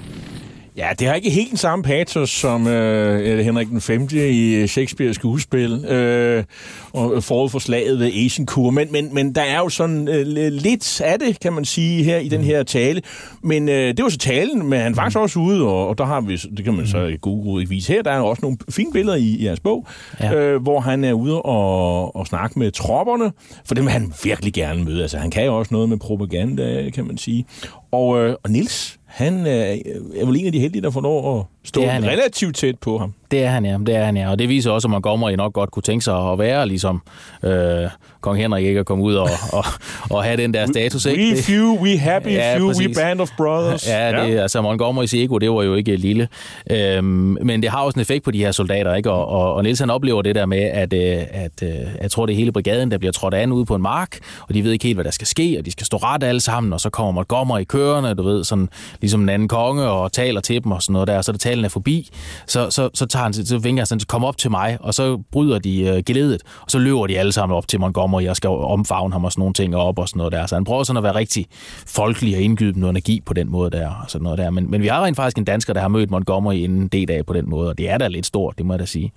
Ja, det har ikke helt den samme patos som øh, Henrik den 5. i Shakespeare's skuespil øh, og forud for slaget ved Agincourt. Men, men, men der er jo sådan øh, lidt af det, kan man sige, her i den her tale. Men øh, det var så talen, men han er faktisk også ude, og, og der har vi, det kan man så i god vise her, der er også nogle fine billeder i, i jeres bog, ja. øh, hvor han er ude og, og snakke med tropperne, for dem vil han virkelig gerne møde. Altså, han kan jo også noget med propaganda, kan man sige. Og, øh, og Nils, han øh, er vel en af de heldige, der får lov at stå Det er han, ja. relativt tæt på ham. Det er han, ja. Det er han, ja. Og det viser også, at Montgomery nok godt kunne tænke sig at være, ligesom øh, kong Henrik ikke at komme ud og, og, og have den der status. Ikke? We few, we happy Ja, few, we præcis. band of brothers. Ja, det, ja. altså Montgomerys ego, det var jo ikke lille. Øhm, men det har også en effekt på de her soldater, ikke? Og, og, og han oplever det der med, at, øh, at øh, jeg tror, det er hele brigaden, der bliver trådt an ude på en mark, og de ved ikke helt, hvad der skal ske, og de skal stå ret alle sammen, og så kommer Montgomery kørende, du ved, sådan ligesom en anden konge, og taler til dem og sådan noget der, og så da talen er forbi, så, så, så, tager han, så vinker han sådan, kom op til mig, og så bryder de øh, geledet, og så løber de alle sammen op til Montgomery, og skal omfavne ham og sådan nogle ting op og sådan noget der. Så han prøver sådan at være rigtig folkelig og indgyde noget energi på den måde der, og sådan noget der. Men, men vi har rent faktisk en dansker, der har mødt Montgomery inden D-dag på den måde, og det er da lidt stort, det må jeg da sige.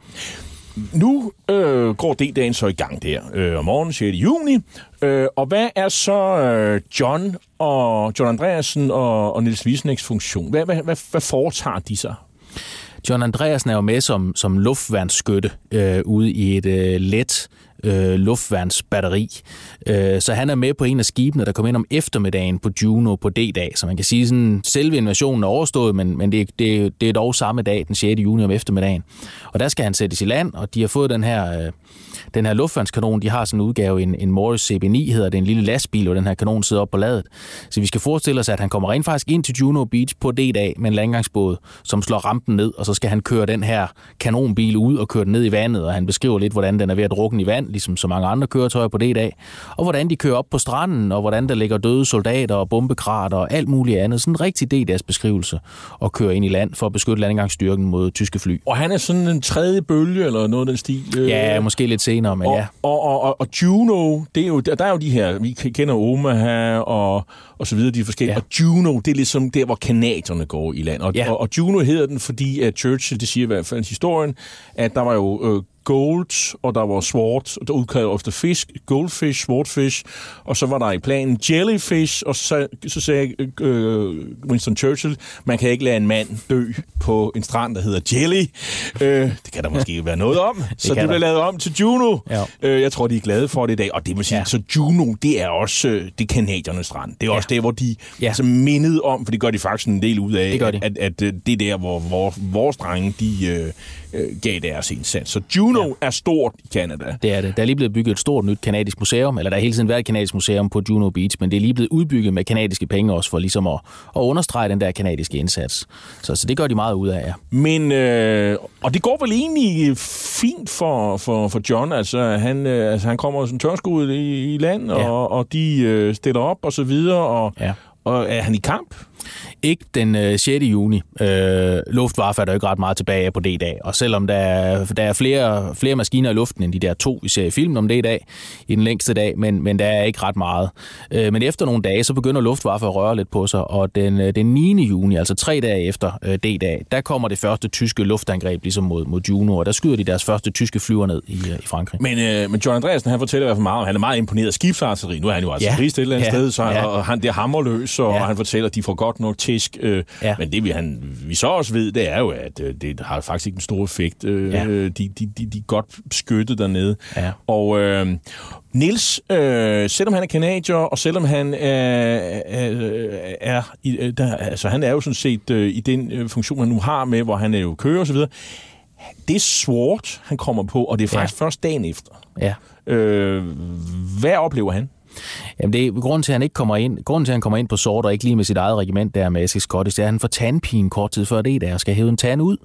Nu øh, går D-dagen så i gang der øh, om morgenen 6. juni. Øh, og hvad er så øh, John og John Andreasen og, og Niels Wiesnæks funktion? Hvad, hvad, hvad, hvad foretager de sig? John Andreasen er jo med som, som luftværnsskytte øh, ude i et øh, let øh, luftværnsbatteri. Øh, så han er med på en af skibene, der kom ind om eftermiddagen på Juno på D-dag. Så man kan sige, at selve invasionen er overstået, men, men det, det, det er dog samme dag, den 6. juni om eftermiddagen. Og der skal han sættes i land, og de har fået den her... Øh, den her luftværnskanon, de har sådan en udgave, en, en Morris CB9 hedder det, en lille lastbil, hvor den her kanon sidder op på ladet. Så vi skal forestille os, at han kommer rent faktisk ind til Juno Beach på D-dag med en landgangsbåd, som slår rampen ned, og så skal han køre den her kanonbil ud og køre den ned i vandet, og han beskriver lidt, hvordan den er ved at drukne i vand, ligesom så mange andre køretøjer på D-dag, og hvordan de kører op på stranden, og hvordan der ligger døde soldater og bombekrater og alt muligt andet. Sådan en rigtig D-dags beskrivelse og køre ind i land for at beskytte landgangsstyrken mod tyske fly. Og han er sådan en tredje bølge, eller noget den stil? øh, Ja, måske lidt senere, men og, ja. Og, og, og, og Juno, det er jo, der, der er jo de her, vi kender Omaha og, og så videre, de forskellige. Ja. Og Juno, det er ligesom der, hvor kanadierne går i land. Og, Ja. og, og Juno hedder den, fordi at Churchill, det siger i hvert fald historien, at der var jo øh, gold, og der var sword, der udkrævede ofte fisk, goldfish, swordfish, og så var der i planen jellyfish, og så, så sagde øh, Winston Churchill, man kan ikke lade en mand dø på en strand, der hedder Jelly. Øh, det kan der måske være noget om, så det blev lavet om til Juno. Ja. Øh, jeg tror, de er glade for det i dag, og det vil sige, ja. Så Juno, det er også øh, det kanadiernes strand. Det er ja. også der, hvor de ja. Altså, mindede om, for det gør de faktisk en del ud af, Det gør de. at, at, at øh, det er der, hvor, hvor vores drenge, de øh, gav deres indsats. Så Juno ja. er stort i Canada. Det er det. Der er lige blevet bygget et stort nyt kanadisk museum, eller der har hele tiden været et kanadisk museum på Juno Beach, men det er lige blevet udbygget med kanadiske penge også, for ligesom at, at understrege den der kanadiske indsats. Så, så det gør de meget ud af, ja. Men, øh, og det går vel egentlig fint for, for, for John. Altså, han, øh, altså, han kommer som tørskud i, i land, Ja. og, og de øh, stiller op og så videre, og, Ja. og er han i kamp? Ikke den øh, 6. juni. Øh, Luftwaffe er der ikke ret meget tilbage af på D-dag, og selvom der er, der er flere, flere maskiner i luften end de der to, vi ser i filmen om D-dag, i den længste dag, men, men der er ikke ret meget. Øh, men efter nogle dage, så begynder Luftwaffe at røre lidt på sig, og den, øh, den 9. juni, altså tre dage efter øh, D-dag, der kommer det første tyske luftangreb ligesom mod, mod Juno, og der skyder de deres første tyske flyver ned i, øh, i Frankrig. Men, øh, men John Andreasen, han fortæller i hvert fald meget om, han er meget imponeret af skibsarteri. Nu er han jo altså ja. Et eller andet Ja. sted, så, Ja. og han det er hammerløs, og Ja. han fortæller, at de får godt godt nok tæsk. Øh, Ja. Men det vi, han, vi så også ved, det er jo, at øh, det har faktisk ikke en stor effekt. Øh, Ja. de, de, de, de er godt beskyttet dernede. Ja. Og øh, Nils, øh, selvom han er kanadier, og selvom han er, er, er i, øh, der, altså han er jo sådan set øh, i den øh, funktion, han nu har med, hvor han er jo kører osv., det er han kommer på, og det er faktisk ja. først dagen efter. Ja. Øh, hvad oplever han? Jamen det er grunden til, at han ikke kommer ind, grunden til, at han kommer ind på sort og ikke lige med sit eget regiment der med Essex Cottage, det er, at han får tandpine kort tid før det der, og skal hæve en tand ud.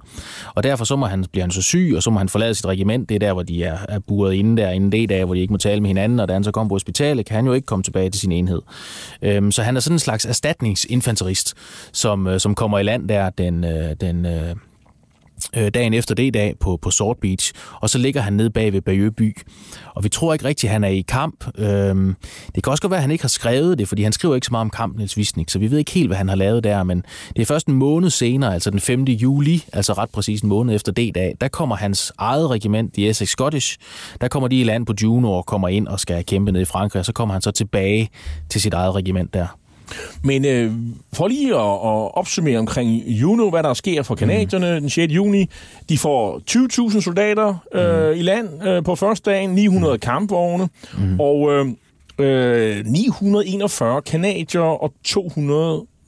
Og derfor så må han, bliver han så syg, og så må han forlade sit regiment. Det er der, hvor de er, er buret inde der, inden det dag, hvor de ikke må tale med hinanden, og da han så kommer på hospitalet, kan han jo ikke komme tilbage til sin enhed. Øhm, så han er sådan en slags erstatningsinfanterist, som, øh, som kommer i land der den, øh, den øh, øh, dagen efter det dag på, på Sword Beach, og så ligger han nede bag ved Bayeux by. Og vi tror ikke rigtigt, at han er i kamp. Øhm, det kan også godt være, at han ikke har skrevet det, fordi han skriver ikke så meget om kampen, Niels Wisnik, så vi ved ikke helt, hvad han har lavet der, men det er først en måned senere, altså den 5. juli, altså ret præcis en måned efter D-dag, der kommer hans eget regiment, de Essex Scottish, der kommer de i land på Juno og kommer ind og skal kæmpe ned i Frankrig, og så kommer han så tilbage til sit eget regiment der. Men øh, for lige at, at opsummere omkring Juno, hvad der sker for kanadierne mm. den 6. juni. De får 20.000 soldater øh, mm. i land øh, på første dagen, 900 mm. kampvogne, mm. og øh, øh, 941 kanadier og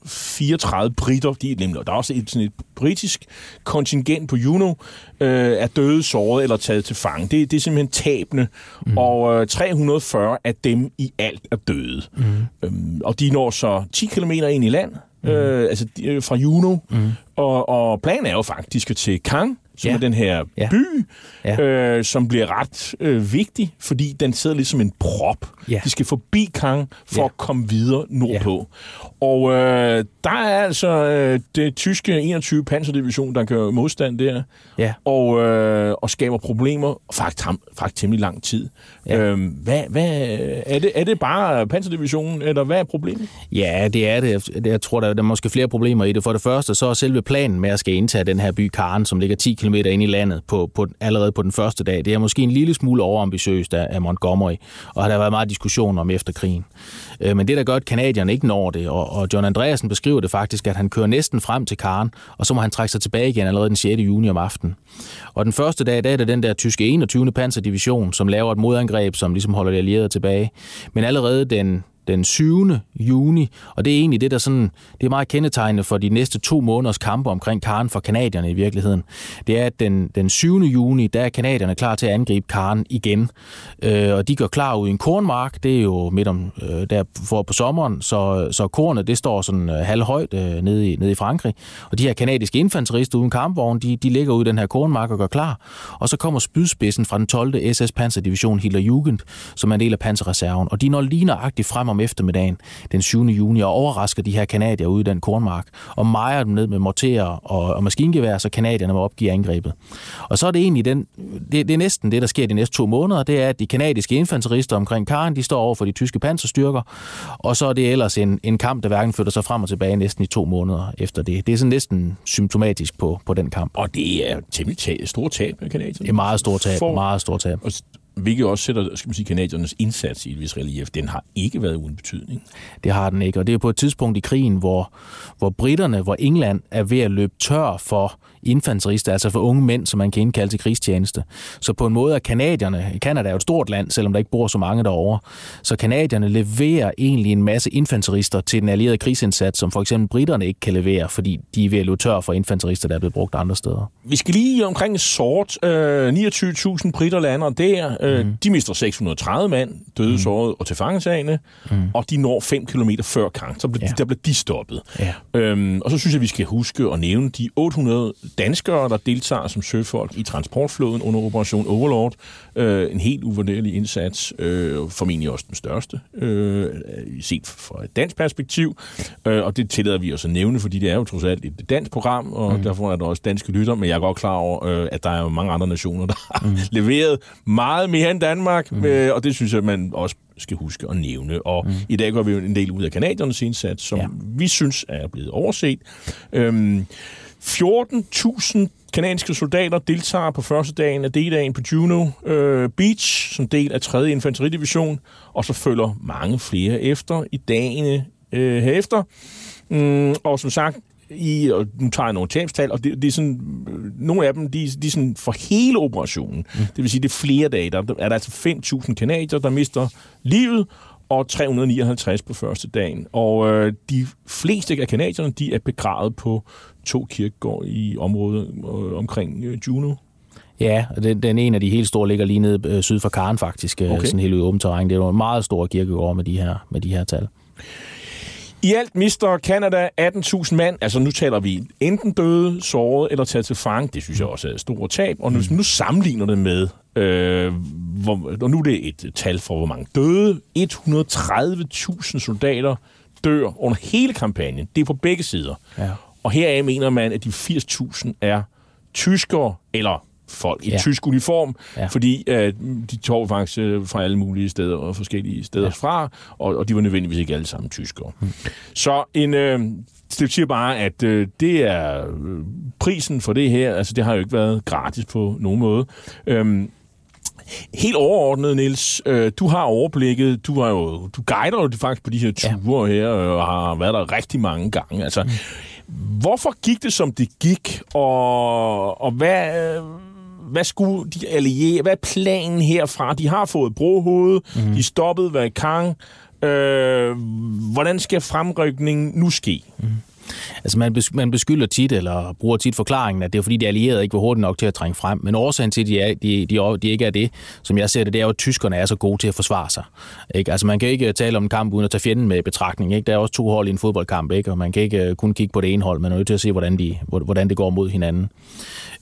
234 britter, de er nemlig, der er også et, sådan et britisk kontingent på Juno, øh, er døde, såret eller taget til fange. Det, det er simpelthen tabende, mm. og øh, 340 af dem i alt er døde. Mm. Øhm, og de når så 10 km ind i land, mm. øh, altså de, øh, fra Juno, mm. og, og planen er jo faktisk til Kang, som Ja. er den her Ja. by, Ja. øh, som bliver ret øh, vigtig, fordi den sidder ligesom en prop. Ja. De skal forbi Kang for Ja. at komme videre nordpå. Og øh, der er altså øh, det tyske 21 panserdivision, der gør modstand der, Ja. og, øh, og skaber problemer, faktisk, ham- faktisk temmelig lang tid. Ja. Øhm, hvad, hvad, er, det, er det bare panserdivisionen, eller hvad er problemet? Ja, det er det. Jeg tror, der der er måske flere problemer i det. For det første, så er selve planen med at skal indtage den her by Karen, som ligger 10 km ind i landet på, på, allerede på den første dag, det er måske en lille smule overambitiøst af, af Montgomery, og har der været meget diskussion om efter krigen. Øh, Men det, der gør, at kanadierne ikke når det, og, og John Andreasen beskriver det faktisk, at han kører næsten frem til Karen, og så må han trække sig tilbage igen allerede den 6. juni om aftenen. Og den første dag, der er det den der tyske 21. panserdivision, som laver et modangreb, som ligesom holder de allierede tilbage. Men allerede den den 7. juni, og det er egentlig det, der sådan, det er meget kendetegnende for de næste to måneders kampe omkring Karen for kanadierne i virkeligheden. Det er, at den, den 7. juni, der er kanadierne klar til at angribe Karen igen, øh, og de går klar ud i en kornmark, det er jo midt om, øh, der for på sommeren, så, så kornet, det står sådan øh, halvhøjt øh, nede, i, nede i Frankrig, og de her kanadiske infanterister uden kampvogn, de, de ligger ude i den her kornmark og går klar, og så kommer spydspidsen fra den 12. SS Panzerdivision Hitler Jugend, som er en del af panserreserven, og de når lige nøjagtigt frem om eftermiddagen den 7. juni og overrasker de her kanadier ude i den kornmark og mejer dem ned med morterer og, og maskingevær, så kanadierne må opgive angrebet. Og så er det egentlig den, det, det er næsten det, der sker de næste to måneder, det er, at de kanadiske infanterister omkring Karen, de står over for de tyske panserstyrker, og så er det ellers en, en kamp, der hverken flytter sig frem og tilbage næsten i to måneder efter det. Det er sådan næsten symptomatisk på, på den kamp. Og det er temmelig tab, store tab af kanadierne. Det er meget stort tab, For- meget stort tab. Og hvilket også sætter skal man sige, kanadiernes indsats i et vis relief. Den har ikke været uden betydning. Det har den ikke, og det er på et tidspunkt i krigen, hvor, hvor britterne, hvor England er ved at løbe tør for infanterister, altså for unge mænd, som man kan indkalde til krigstjeneste. Så på en måde er kanadierne, Kanada er jo et stort land, selvom der ikke bor så mange derovre, så kanadierne leverer egentlig en masse infanterister til den allierede krigsindsats, som for eksempel britterne ikke kan levere, fordi de er ved at løbe tør for infanterister, der er blevet brugt andre steder. Vi skal lige omkring sort. Øh, 29.000 britter lander der. Øh, mm. De mister 630 mand, døde, mm. såret og tilfangetagende. Mm. Og de når 5 km før Kang. Så bliver, Ja. der bliver de stoppet. Ja. Øhm, og så synes jeg, vi skal huske at nævne de 800 danskere, der deltager som søfolk i transportflåden under Operation Overlord. Øh, en helt uvurderlig indsats. Øh, formentlig også den største, øh, set fra et dansk perspektiv. Øh, og det tillader vi os at nævne, fordi det er jo trods alt et dansk program, og mm. derfor er der også danske lytter. Men jeg er godt klar over, øh, at der er jo mange andre nationer, der har mm. leveret meget mere end Danmark. Mm. Øh, og det synes jeg, man også skal huske at nævne. Og mm. i dag går vi jo en del ud af kanadiernes indsats, som Ja. ja. vi synes er blevet overset. Øhm, 14.000 kanadiske soldater deltager på første dagen af D-dagen på Juno øh, Beach som del af 3. infanteridivision, og så følger mange flere efter i dagene øh, herefter. Mm, og som sagt, i, og nu tager jeg nogle tabstal, og det, det er sådan, øh, nogle af dem, de, de er sådan for hele operationen. Mm. Det vil sige, det er flere dage. Der er der altså 5.000 kanadier, der mister livet, og 359 på første dagen. Og øh, de fleste af kanadierne, de er begravet på to kirkegård i området øh, omkring øh, Juno. Ja, og den, den ene af de helt store ligger lige nede øh, syd for Karen faktisk, okay. Okay. sådan helt ude i åbent terræn. Det er jo en meget stor kirkegård med de her, med de her tal. I alt mister Canada 18.000 mand. Altså nu taler vi enten døde, såret eller taget til fang. Det synes jeg også er et stort tab. Og nu, nu sammenligner det med, øh, hvor, og nu er det et tal for, hvor mange døde. 130.000 soldater dør under hele kampagnen. Det er på begge sider. Ja. Og heraf mener man, at de 80.000 er tyskere, eller folk i Ja. tysk uniform, Ja. fordi øh, de tog faktisk øh, fra alle mulige steder og forskellige steder ja. fra, og, og de var nødvendigvis ikke alle sammen tyskere. Mm. Så en, øh, det siger bare, at øh, det er øh, prisen for det her, altså det har jo ikke været gratis på nogen måde. Øhm, Helt overordnet, Niels, øh, du har overblikket, du har jo, du guider jo faktisk på de her ture ja. her, øh, og har været der rigtig mange gange. Altså, mm. Hvorfor gik det, som det gik, og, og hvad, hvad skulle de allierede, hvad er planen herfra? De har fået brohoved, mm. de stoppede ved Kang. Øh, hvordan skal fremrykningen nu ske? Mm. Altså man, man beskylder tit, eller bruger tit forklaringen, at det er fordi, de allierede ikke var hurtigt nok til at trænge frem. Men årsagen til, at de, er, de, de, de ikke er det, som jeg ser det, det er jo, at tyskerne er så gode til at forsvare sig. Ikke? Altså man kan ikke øh, tale om en kamp uden at tage fjenden med i betragtning. Ikke? Der er også to hold i en fodboldkamp, ikke? og man kan ikke øh, kun kigge på det ene hold, man er nødt til at se, hvordan, de, hvordan det går mod hinanden.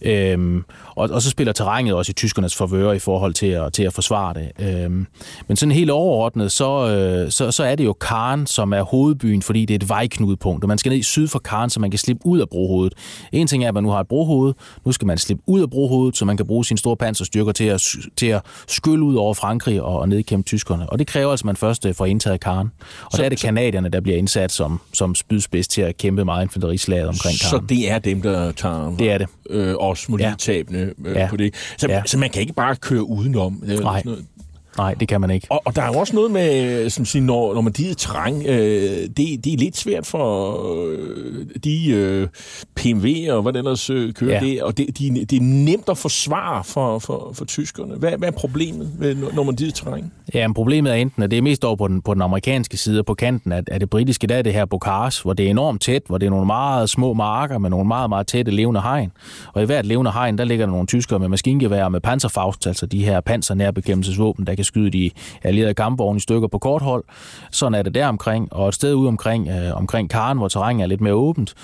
Øhm, og, og så spiller terrænet også i tyskernes favør i forhold til at, til at forsvare det. Øhm, men sådan helt overordnet, så, øh, så, så er det jo Karen, som er hovedbyen, fordi det er et vejknudepunkt, og man skal ned i syd for Karen, så man kan slippe ud af brohovedet. En ting er, at man nu har et brohoved, nu skal man slippe ud af brohovedet, så man kan bruge sine store panserstyrker til at, til at skylle ud over Frankrig og, og nedkæmpe tyskerne. Og det kræver altså, at man først øh, får indtaget Karen. Og så, der er det kanadierne, der bliver indsat som, som spydspids til at kæmpe meget infanterislaget omkring Karen. Så det er dem, der tager Det er det. øh, også må Ja. øh, Ja. på det. Så, Ja. så man kan ikke bare køre udenom. Det er Nej. sådan noget. Nej, det kan man ikke. Og, og der er jo også noget med, som siger, når, når man diger terræn, øh, det, det er lidt svært for øh, de øh, PMV og hvad det ellers øh, kører Ja. det, og det, de, det er nemt at forsvare for, for, for tyskerne. Hvad, hvad er problemet, ved, når man diger terræn? Ja, men problemet er enten, at det er mest over på den, på den amerikanske side, på kanten af, af det britiske, der er det her Bocage, hvor det er enormt tæt, hvor det er nogle meget små marker med nogle meget, meget tætte levende hegn. Og i hvert levende hegn, der ligger der nogle tyskere med maskingevær og med panserfaust, altså de her pansernærbekæmpelsesvåben, der kan skyde de allierede kampvogne i stykker på kort hold. Sådan er det der omkring, og et sted ude omkring, øh, omkring Karen, hvor terrænet er lidt mere åbent,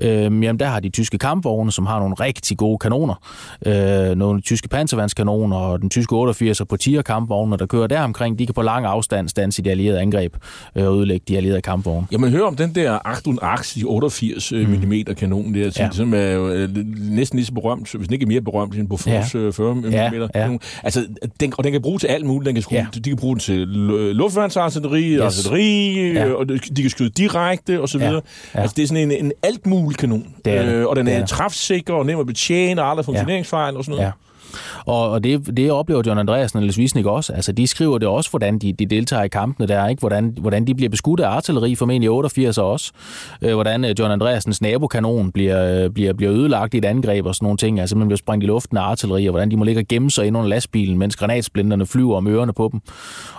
øh, jamen der har de tyske kampvogne, som har nogle rigtig gode kanoner. Øh, nogle tyske panservandskanoner og den tyske 88'er på tier kampvogne, der kører der omkring, de kan på lang afstand stanse de allierede angreb øh, og ødelægge de allierede kampvogne. Ja, man hører om den der Achtung Axe i 88 mm. mm kanon der, som, Ja. som er jo øh, næsten lige så berømt, hvis den ikke er mere berømt end Bofors Ja. ja. 40 mm Ja, ja. kanon. Altså, den, og den kan bruge til alt muligt. Den kan, skrue, Ja. ja. De kan bruge den til lu- luftværnsartilleri, Yes. artilleri, Ja. ja. og de kan skyde direkte, og så Ja. videre. Ja. Altså, det er sådan en, en alt mulig kanon. Det er det. Øh, og den Det er, er er det. træfsikker og nem at betjene, og aldrig funktioneringsfejl og sådan noget. Ja. Og, og det, det oplever John Andreasen og Niels Wisnik også. Altså, de skriver det også, hvordan de, de deltager i kampene der, ikke? Hvordan, hvordan de bliver beskudt af artilleri, formentlig 88 også. Øh, hvordan øh, John Andreasens nabokanon bliver, øh, bliver, bliver ødelagt i et angreb og sådan nogle ting. Altså, man bliver sprængt i luften af artilleri, og hvordan de må ligge og gemme sig ind under lastbilen, mens granatsplinterne flyver om ørerne på dem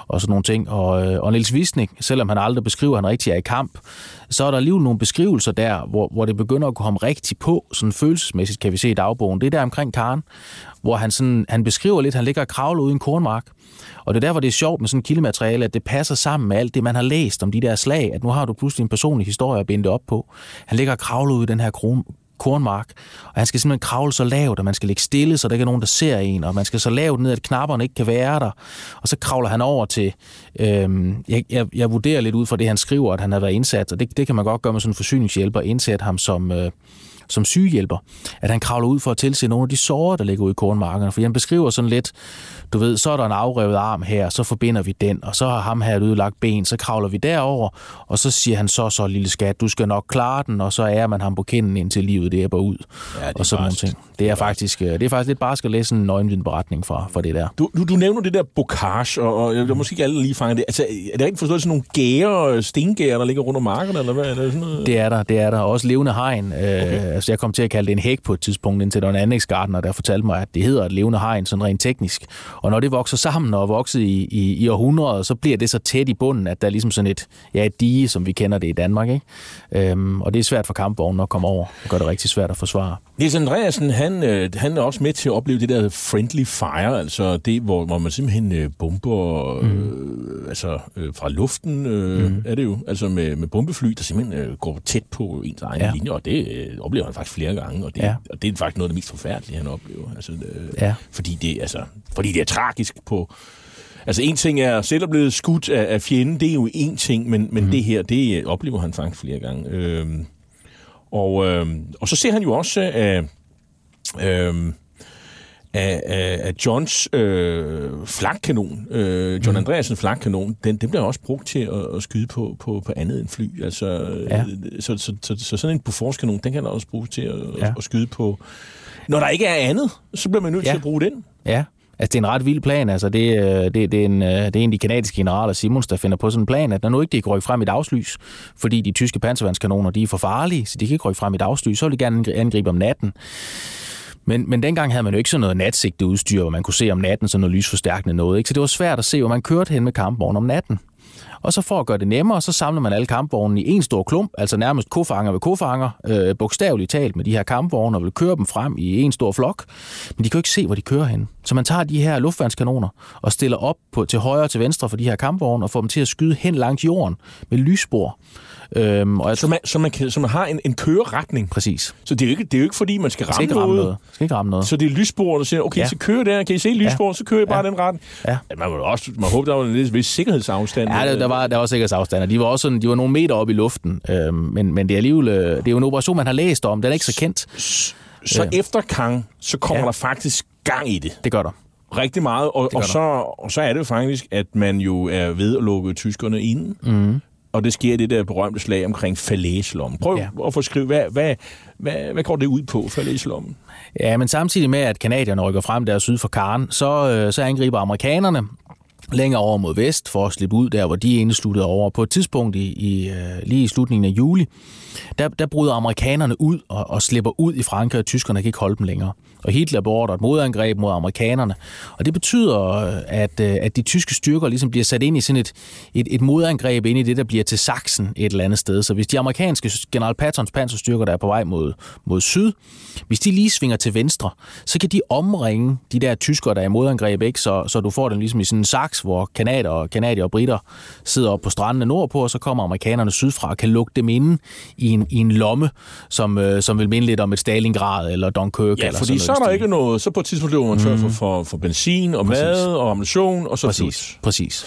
og sådan nogle ting. Og, og Niels Wisnik, selvom han aldrig beskriver, at han rigtig er i kamp, så er der alligevel nogle beskrivelser der, hvor, hvor det begynder at komme rigtig på, sådan følelsesmæssigt kan vi se i dagbogen. Det er der omkring Karen, hvor han, sådan, han beskriver lidt, han ligger og kravler ude i en kornmark. Og det er der, hvor det er sjovt med sådan et kildemateriale, at det passer sammen med alt det, man har læst om de der slag, at nu har du pludselig en personlig historie at binde det op på. Han ligger og kravler ude i den her kron, kornmark, og han skal simpelthen kravle så lavt, at man skal ligge stille, så der ikke er nogen, der ser en, og man skal så lavt ned, at knapperne ikke kan være der. Og så kravler han over til, øhm, jeg, jeg, jeg vurderer lidt ud fra det, han skriver, at han har været indsat, og det, det kan man godt gøre med sådan en forsyningshjælper, indsætte ham som, øh, som sygehjælper, at han kravler ud for at tilse nogle af de såre, der ligger ude i kornmarkerne. For han beskriver sådan lidt, du ved, så er der en afrevet arm her, så forbinder vi den, og så har ham her et ødelagt ben, så kravler vi derover, og så siger han så, så lille skat, du skal nok klare den, og så er man ham på kinden indtil livet det er ud. Ja, det er og sådan nogle ting. Det er, faktisk, øh, det er faktisk lidt barsk at læse en nøgenvidnberetning fra, fra det der. Du, du, du nævner det der bocage, og, og jeg, måske ikke alle lige fanger det. Altså, er det rigtigt forstået sådan nogle gære, stengære, der ligger rundt om markerne, eller hvad? Er det sådan noget? Det er der, det er der. Også levende hegn. Okay. Altså, jeg kom til at kalde det en hæk på et tidspunkt, indtil der var en anlægsgartner, der fortalte mig, at det hedder et levende hegn, sådan rent teknisk. Og når det vokser sammen og er vokset i, i, i århundreder, så bliver det så tæt i bunden, at der er ligesom sådan et, ja, et dige, som vi kender det i Danmark. Ikke? Øhm, og det er svært for kampvognen at komme over. Det gør det rigtig svært at forsvare. Niels Andreasen, han, øh, han er også med til at opleve det der friendly fire, altså det, hvor, hvor man simpelthen øh, bomber øh, mm. altså, øh, fra luften, øh, mm. er det jo, altså med, med bombefly, der simpelthen øh, går tæt på ens egen ja. Linje, og det øh, oplever han faktisk flere gange, og det, ja. Og det er faktisk noget af det mest forfærdelige, han oplever. Altså, øh, Ja. fordi, det, altså, fordi det er tragisk på... Altså en ting er selv at blive skudt af, af fjenden, det er jo en ting, men, men mm. det her, det øh, oplever han faktisk flere gange. Øhm, og, øhm, og så ser han jo også af, øhm, af, af, af Johns øh, flakkanon, øh, John Mhm. Andreasen flakkanon, den, den bliver også brugt til at, at skyde på, på, på andet end fly. Altså, Ja. øh, så, så, så, så sådan en Bofors-kanon, den kan også bruges til at, ja. Ja. at skyde på. Når der ikke er andet, så bliver man nødt. Ja. til at bruge den. Ja, altså det er en ret vild plan. Altså det, øh, det, det, er en, øh, det er en af de kanadiske generaler, Simons, der finder på sådan en plan, at når nu ikke de kan rykke frem i dagslys, fordi de tyske panservandskanoner, de er for farlige, så de kan ikke rykke frem i dagslys, så vil de gerne angribe om natten. Men, men dengang havde man jo ikke sådan noget natsigteudstyr, hvor man kunne se om natten sådan noget lysforstærkende noget. Ikke? Så det var svært at se, hvor man kørte hen med kampvognen om natten. Og så for at gøre det nemmere, så samler man alle kampvognene i en stor klump, altså nærmest kofanger ved kofanger, øh, bogstaveligt talt med de her kampvogne, og vil køre dem frem i en stor flok. Men de kan jo ikke se, hvor de kører hen. Så man tager de her luftvandskanoner og stiller op på, til højre og til venstre for de her kampvogne, og får dem til at skyde hen langs jorden med lysspor. Øhm, og jeg Så man, så man, kan, så man har en, en køreretning. Præcis. Så det er jo ikke, det er jo ikke fordi, man skal skal ramme, ramme noget. Skal ikke ramme noget. Så det er lysspor, der siger, okay, ja. Ja. så kører der, kan I se lysspor, så kører jeg bare Ja. den ret. Ja. Man må også man håber, der var en vis sikkerhedsafstand. Ja, der, der, var, der var sikkerhedsafstander. De var også sådan, de var nogle meter op i luften. Øhm, men, men det er alligevel øh, det er jo en operation, man har læst om. Den er ikke så kendt. Så Ja. efter Kang, så kommer Ja. der faktisk gang i det. Det gør der. Rigtig meget. Og, og, så, og så er det jo faktisk, at man jo er ved at lukke tyskerne ind. Mm. Og det sker i det der berømte slag omkring Falaslommen. Prøv ja. At forskrive, hvad, hvad, hvad, hvad går det ud på, Falaslommen? Ja, men samtidig med, at kanadierne rykker frem der syd for Karen, så, øh, så angriber amerikanerne længere over mod vest for at slippe ud der, hvor de indesluttede over. På et tidspunkt i, i øh, lige i slutningen af juli, der, der bryder amerikanerne ud og, og slipper ud i Frankrig, og tyskerne kan ikke holde dem længere. Og Hitler beordrer et modangreb mod amerikanerne. Og det betyder, øh, at, øh, at de tyske styrker ligesom bliver sat ind i sådan et, et, et modangreb ind i det, der bliver til Sachsen et eller andet sted. Så hvis de amerikanske general Pattons panserstyrker, der er på vej mod, mod syd, hvis de lige svinger til venstre, så kan de omringe de der tyskere, der er i modangreb, ikke? Så, så du får dem ligesom i sådan en saks, hvor kanader og, kanadier og britter sidder op på strandene nordpå, og så kommer amerikanerne sydfra og kan lukke dem inde i en, i en lomme, som, øh, som vil minde lidt om et Stalingrad eller Dunkirk. Ja, eller fordi sådan så er der ikke noget. Så på et tidspunkt løber man tør for, for, for benzin og Præcis. mad og ammunition, og så Præcis, præcis.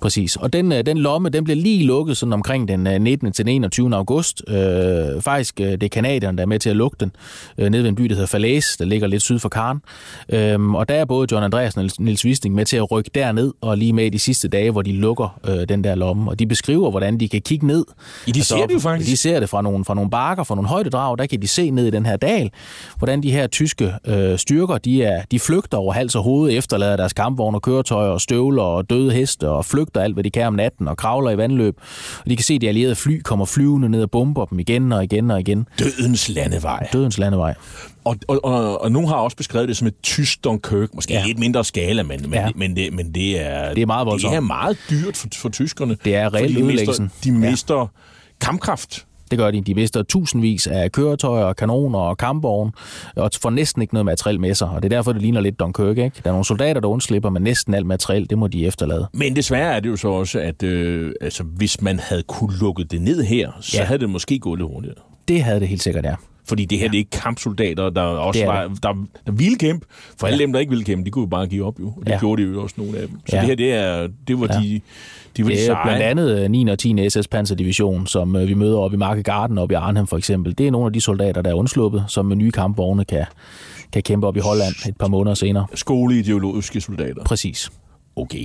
Præcis. Og den, øh, den lomme, den bliver lige lukket sådan omkring den øh, 19. til den 21. august. Øh, faktisk, øh, det er kanadierne, der er med til at lukke den, øh, nede ved en by, der hedder Falaise, der ligger lidt syd for Karen. Øh, og der er både John Andreasen og Nils Wisting med til at rykke derned, og lige med i de sidste dage, hvor de lukker øh, den der lomme. Og de beskriver, hvordan de kan kigge ned. Ja, de ser det jo faktisk. De ser det fra nogle, fra nogle bakker, fra nogle højdedrag, der kan de se ned i den her dal, hvordan de her tyske øh, styrker, de, er, de flygter over hals og hoved, efterlader deres kampvogne og køretøjer og støvler og døde heste og flygter alt, hvad de kan om natten og kravler i vandløb. Og de kan se, at de allierede fly kommer flyvende ned og bomber dem igen og igen og igen. Dødens landevej. Dødens landevej. Og, og, og, og nogen har også beskrevet det som et tysk Dunkirk. Måske ja. Ja. lidt mindre skala, men, men, ja. Ja. men, det, men det er... Det er meget voldsomt. Det er meget dyrt for, for tyskerne. Det er reelt de mister, ødelæggelsen. de Ja. mister kampkraft. Det gør de. De mister tusindvis af køretøjer, kanoner og kampvogne, og får næsten ikke noget materiel med sig. Og det er derfor, det ligner lidt Dunkirk. Ikke? Der er nogle soldater, der undslipper, men næsten alt materiel, det må de efterlade. Men desværre er det jo så også, at øh, altså, hvis man havde kunne lukke det ned her, så. Ja. havde det måske gået lidt hurtigere. Det havde det helt sikkert, ja. Fordi det her, ja. det er ikke kampsoldater, der også Det var, der, der ville kæmpe. For alle Ja. dem, der ikke ville kæmpe, de kunne jo bare give op, jo. Og det Ja. gjorde de jo også nogle af dem. Så Ja. det her, det, er, det var Ja. de, de, var de Det er seje. blandt andet øh, 9. og 10. SS Panzerdivision, som øh, vi møder oppe i Marke Garden oppe i Arnhem for eksempel. Det er nogle af de soldater, der er undsluppet, som med nye kampvogne kan, kan kæmpe op i Holland et par måneder senere. Skoleideologiske soldater. Præcis. Okay.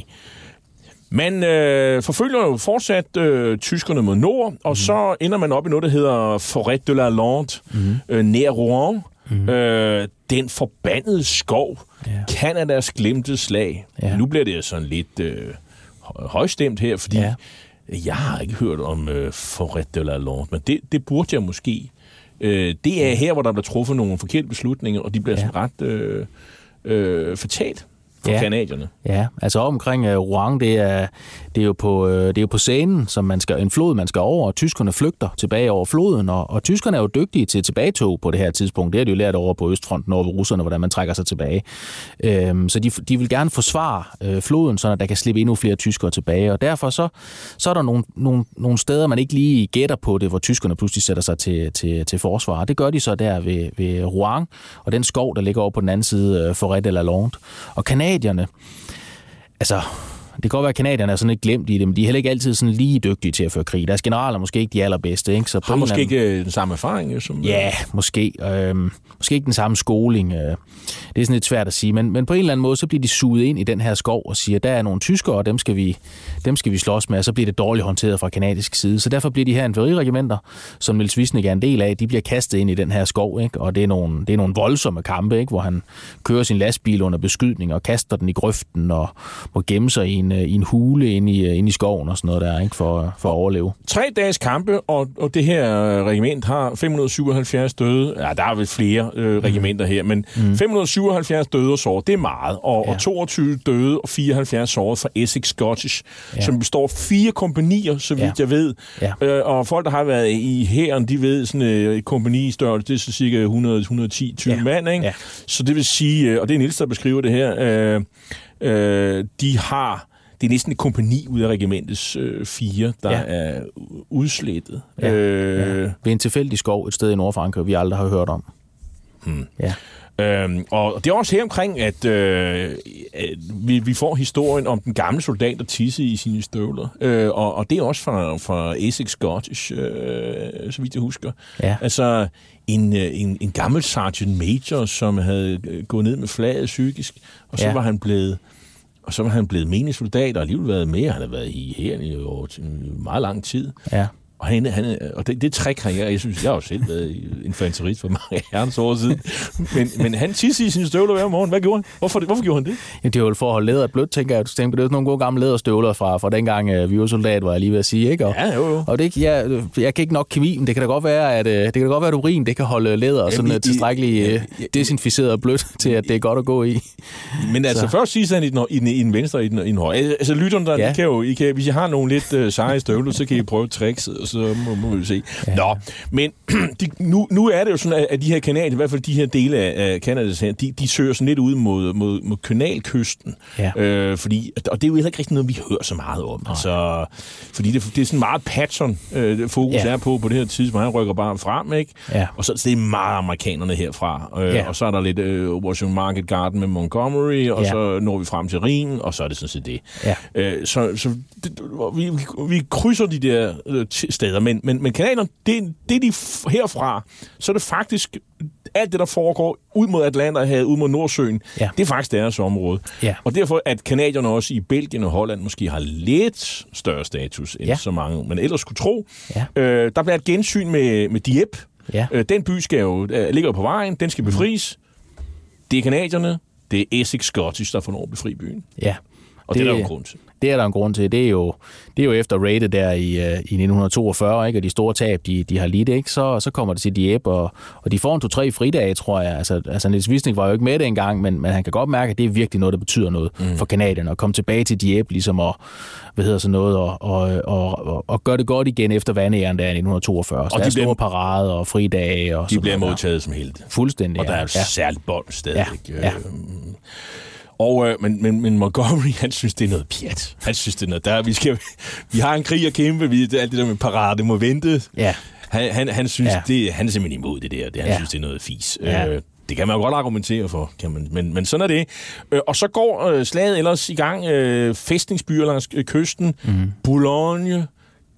Man øh, forfølger jo fortsat øh, tyskerne mod nord, og mm. så ender man op i noget, der hedder Forêt de la Lande, mm. øh, nær Rouen. Mm. Øh, den forbandede skov. Ja. Kanadas glemte slag. Ja. Nu bliver det sådan lidt øh, hø- højstemt her, fordi Ja. jeg har ikke hørt om øh, Forêt de la Lande, men det, det burde jeg måske. Øh, det er her, hvor der bliver truffet nogle forkerte beslutninger, og de bliver Ja. sådan ret øh, øh, fatalt for Ja. kanadierne. Ja, altså omkring uh, Rouen, det er, det, er jo på, uh, det er jo på scenen, som man skal, en flod, man skal over, og tyskerne flygter tilbage over floden, og, og tyskerne er jo dygtige til tilbagetog på det her tidspunkt. Det har de jo lært over på Østfronten over russerne, hvordan man trækker sig tilbage. Øhm, så de, de vil gerne forsvare øh, floden, så der kan slippe endnu flere tyskere tilbage, og derfor så, så er der nogle, nogle, nogle steder, man ikke lige gætter på det, hvor tyskerne pludselig sætter sig til, til, til forsvar. Det gør de så der ved, ved Rouen, og den skov, der ligger over på den anden side, øh, Forêt de la Lande. Og kanadierne, altså, det kan godt være, at kanadierne er sådan lidt glemt i det, men de er heller ikke altid sådan lige dygtige til at føre krig. Deres generaler er måske ikke de allerbedste. Ikke? Så Har måske anden- ikke øh, den samme erfaring, øh, som... Ja, måske. Øhm, måske ikke den samme skoling. Øh, det er sådan lidt svært at sige. Men, men på en eller anden måde, så bliver de suget ind i den her skov og siger, der er nogle tyskere, og dem skal vi, dem skal vi slås med, og så bliver det dårligt håndteret fra kanadisk side. Så derfor bliver de her infanteriregimenter, som Niels Wisnik er en del af, de bliver kastet ind i den her skov, ikke? og det er, nogle, det er nogle voldsomme kampe, ikke? hvor han kører sin lastbil under beskydning og kaster den i grøften og må gemme sig i en, øh, i en hule inde i, øh, inde i skoven og sådan noget der, ikke? For, for at overleve. Tre dages kampe, og, og det her øh, regiment har 577 døde. Ja, der er vel flere øh, regimenter her, men mm. 577 døde og såret, det er meget. Og, ja. Og 22 døde og 74 såret fra Essex Scottish, ja. Som består af fire kompanier, så vidt Ja. jeg ved. Ja. Øh, og folk, der har været i hæren, de ved, sådan øh, et kompani størrelse, det er så cirka 100-110 20 Ja. mand, ikke? Ja. Så det vil sige, og det er Niels, der beskriver det her, øh, øh, de har det er næsten et kompani ud af regimentets øh, fire, der ja. Er udslettet. Ja, øh, Ja. Ved en tilfældig skov et sted i Nordfrankrig, vi aldrig har hørt om. Hmm. Ja. Øhm, og det er også her omkring, at, øh, at vi, vi får historien om den gamle soldat, der tisse i sine støvler. Øh, og, og det er også fra, fra Essex Scottish, øh, så vidt jeg husker. Ja. Altså en, øh, en, en gammel sergeant major, som havde øh, gået ned med flaget psykisk, og så. Ja. var han blevet og så var han blevet menig soldat, og alligevel været med. Han har været i hæren i over meget lang tid. Ja. Og, han, han, og det, det trick har jeg, jeg synes, jeg har jo selv været infanterist for mange herrens år siden. Men, men han tissede i sine støvler hver morgen. Hvad gjorde han? Hvorfor, hvorfor gjorde han det? Ja, det er jo for at holde læderet blødt, tænker jeg. Du tænker, det er nogle gode gamle læderstøvler fra, fra dengang øh, vi var soldat, var jeg lige ved at sige. Ikke? Og, Ja, jo, jo. og det, jeg, jeg kan ikke nok kemi, men det kan da godt være, at, øh, det kan da godt være, at urin det kan holde læder sådan i- Jamen, tilstrækkeligt ja, øh, ja. desinficeret og blødt til, at det er godt at gå i. Men altså, Så. først siger han i den, i, den, i den venstre i den, i den højre. Altså, lytterne, der, ja. I kan jo, I kan, hvis I har nogle lidt uh, seje støvler, så kan I prøve trickset, og så må, må vi se. Ja. Nå, men de, nu, nu er det jo sådan, at, de her kanaler, i hvert fald de her dele af, Kanadas her, de, de søger sådan lidt ud mod, mod, mod kanalkysten. Ja. Øh, fordi, og det er jo heller ikke rigtig noget, vi hører så meget om. Altså, fordi det, det er sådan meget Patton, øh, fokus ja. Er på på det her tidspunkt. Han rykker bare frem, ikke? Ja. Og så så det er meget amerikanerne herfra. Øh, Ja. Og så er der lidt øh, Washington Market Garden med Montgomery, og ja. Så når vi frem til Ringen, og så er det sådan set det. Ja. Øh, så så det, vi, vi, krydser de der øh, steder, men, men, men kanalerne, det, det er de herfra, så er det faktisk alt det, der foregår ud mod Atlanterhavet, ud mod Nordsøen, Ja. det er faktisk deres område. Ja. Og derfor, at kanadierne også i Belgien og Holland måske har lidt større status end ja. Så mange, man ellers skulle tro. Ja. Øh, der bliver et gensyn med, med Dieppe. Ja. Øh, den by skal jo, øh, ligger jo på vejen, den skal befries. Det er kanadierne, det er Essex Scottish, der får lov at befri byen. Ja. Og det, det er der jo grund til. Det er der en grund til. Det er jo, det er jo efter raidet der i, øh, i 1942, ikke? og de store tab, de, de har lidt, ikke? Så, så kommer det til Dieppe, og, og de får en to-tre fridage, tror jeg. Altså, altså Niels Wisnik var jo ikke med det engang, men, men han kan godt mærke, at det er virkelig noget, der betyder noget mm. for kanadierne, at komme tilbage til Dieppe, ligesom og, hvad hedder sådan noget, og, og, og, og, og gøre det godt igen efter vandæren der i 1942. Så Og der de er bliver- store parade og fridage. Og De bliver noget der. modtaget som helte. Fuldstændig, Og der er jo ja. særligt bånd stadigvæk. Ja, ja. Og, øh, men, men, men Montgomery, han synes, det er noget pjat. Han synes, det er noget, der, vi, skal, vi har en krig at kæmpe, vi, det, alt det der med parade må vente. Ja. Han, han, han synes, Ja. det, han er simpelthen imod det der. Det, han Ja. synes, det er noget fis. Ja. Øh, det kan man jo godt argumentere for, kan man, men, men sådan er det. Øh, og så går øh, slaget ellers i gang. Øh, fæstningsbyer langs øh, kysten. Mm. Boulogne,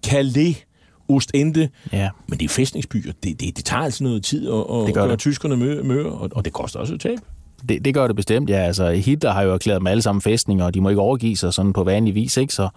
Calais, Ostende. Ja. Men det er fæstningsbyer. Det, det, det tager altså noget tid at, at Det gør gøre det. tyskerne mø, mø, og, og det koster også et tab. Det, det gør det bestemt, ja. Altså, Hitler har jo erklæret dem alle sammen fæstninger, og de må ikke overgive sig sådan på vanlig vis, ikke? Så,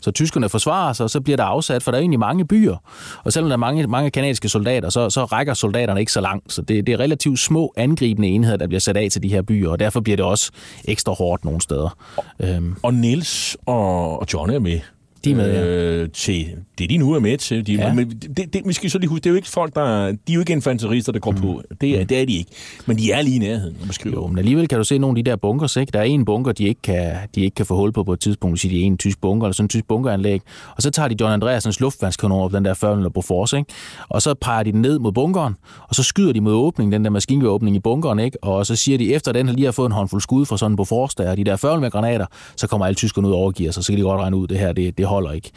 så tyskerne forsvarer sig, og så bliver der afsat, for der er egentlig mange byer. Og selvom der er mange, mange kanadiske soldater, så, så rækker soldaterne ikke så langt. Så det, det er relativt små angribende enheder, der bliver sat af til de her byer, og derfor bliver det også ekstra hårdt nogle steder. Øhm, Og Niels og, og John er med. De er med, ja. øh, til det, de nu er med til. De, Ja. men det, det, vi skal så lige huske, det er jo ikke folk, der... De er jo ikke infanterister, der går mm. på. Det er, det er de ikke. Men de er lige i nærheden, når man skriver. Jo, men alligevel kan du se nogle af de der bunkers, ikke? Der er en bunker, de ikke kan, de ikke kan få hul på på et tidspunkt. Du siger, de er en tysk bunker, eller sådan en tysk bunkeranlæg. Og så tager de John Andreasens luftvandskanon op den der 40 Bofors, ikke? Og så peger de den ned mod bunkeren, og så skyder de mod åbningen, den der maskingeåbning i bunkeren, ikke? Og så siger de, efter den lige har fået en håndfuld skud fra sådan en Bofors der, og de der 40 granater, så kommer alle tyskerne ud og overgiver sig, så kan de godt regne ud, det her, det, det holder ikke.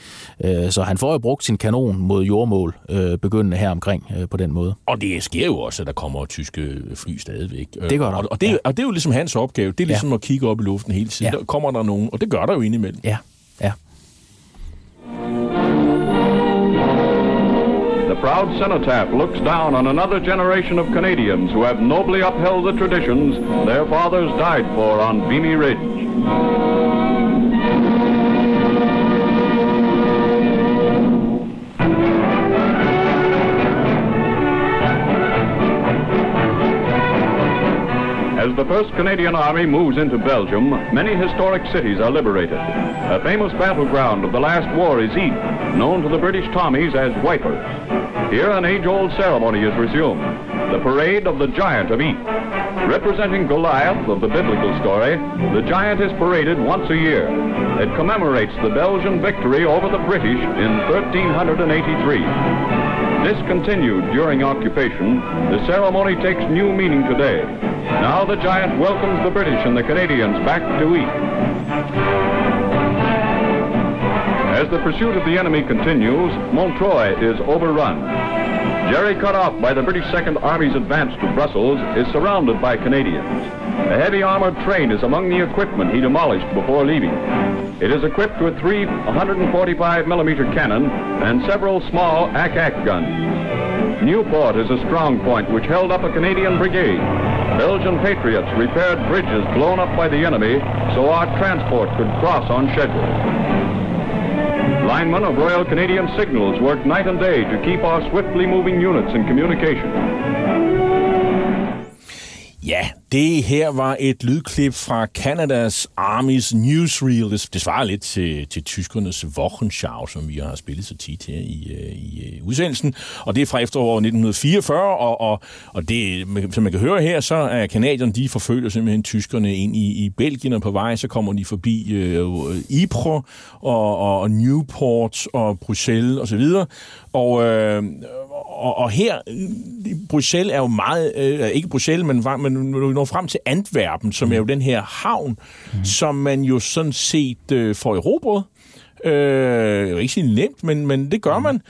Øh, Så han får jo brugt sin kanon mod jordmål, øh, begyndende her omkring øh, på den måde. Og det sker jo også, at der kommer tyske fly stadigvæk. Det gør der. Og, og, det, Ja. og det er jo ligesom hans opgave. Det er ligesom Ja. at kigge op i luften hele tiden. Ja. Ja. Der kommer der nogen, og det gør der jo indimellem. Ja, ja. The proud cenotaph looks down on another generation of Canadians who have nobly upheld the traditions their fathers died for on Vimy Ridge. As the 1st Canadian Army moves into Belgium, many historic cities are liberated. A famous battleground of the last war is Ypres, known to the British Tommies as Wipers. Here an age-old ceremony is resumed, the parade of the Giant of Ypres. Representing Goliath of the biblical story, the giant is paraded once a year. It commemorates the Belgian victory over the British in 1383. Discontinued during occupation, the ceremony takes new meaning today. Now the giant welcomes the British and the Canadians back to eat. As the pursuit of the enemy continues, Montreuil is overrun. Jerry, cut off by the British Second Army's advance to Brussels, is surrounded by Canadians. A heavy armored train is among the equipment he demolished before leaving. It is equipped with three 145 millimeter cannon and several small ACAC guns. Newport is a strong point which held up a Canadian brigade. Belgian patriots repaired bridges blown up by the enemy so our transport could cross on schedule. Linemen of Royal Canadian Signals worked night and day to keep our swiftly moving units in communication. Ja, det her var et lydklip fra Canadas Armys newsreel. Det, det svarer lidt til, til tyskernes Wochenschau, som vi har spillet så tit her i, øh, i øh, udsendelsen. Og det er fra efteråret 1944, og, og, og det, som man kan høre her, så er kanadierne, de forfølger simpelthen tyskerne ind i, i Belgien, og på vej, så kommer de forbi øh, Ypres og, og, Newport og Bruxelles osv. Og, øh, og, og her, øh, Bruxelles er jo meget, øh, ikke Bruxelles, men, men når frem til Antwerpen, som er jo den her havn, mm. som man jo sådan set øh, får erobret. Øh, vil ikke sige nemt, men, men det gør man.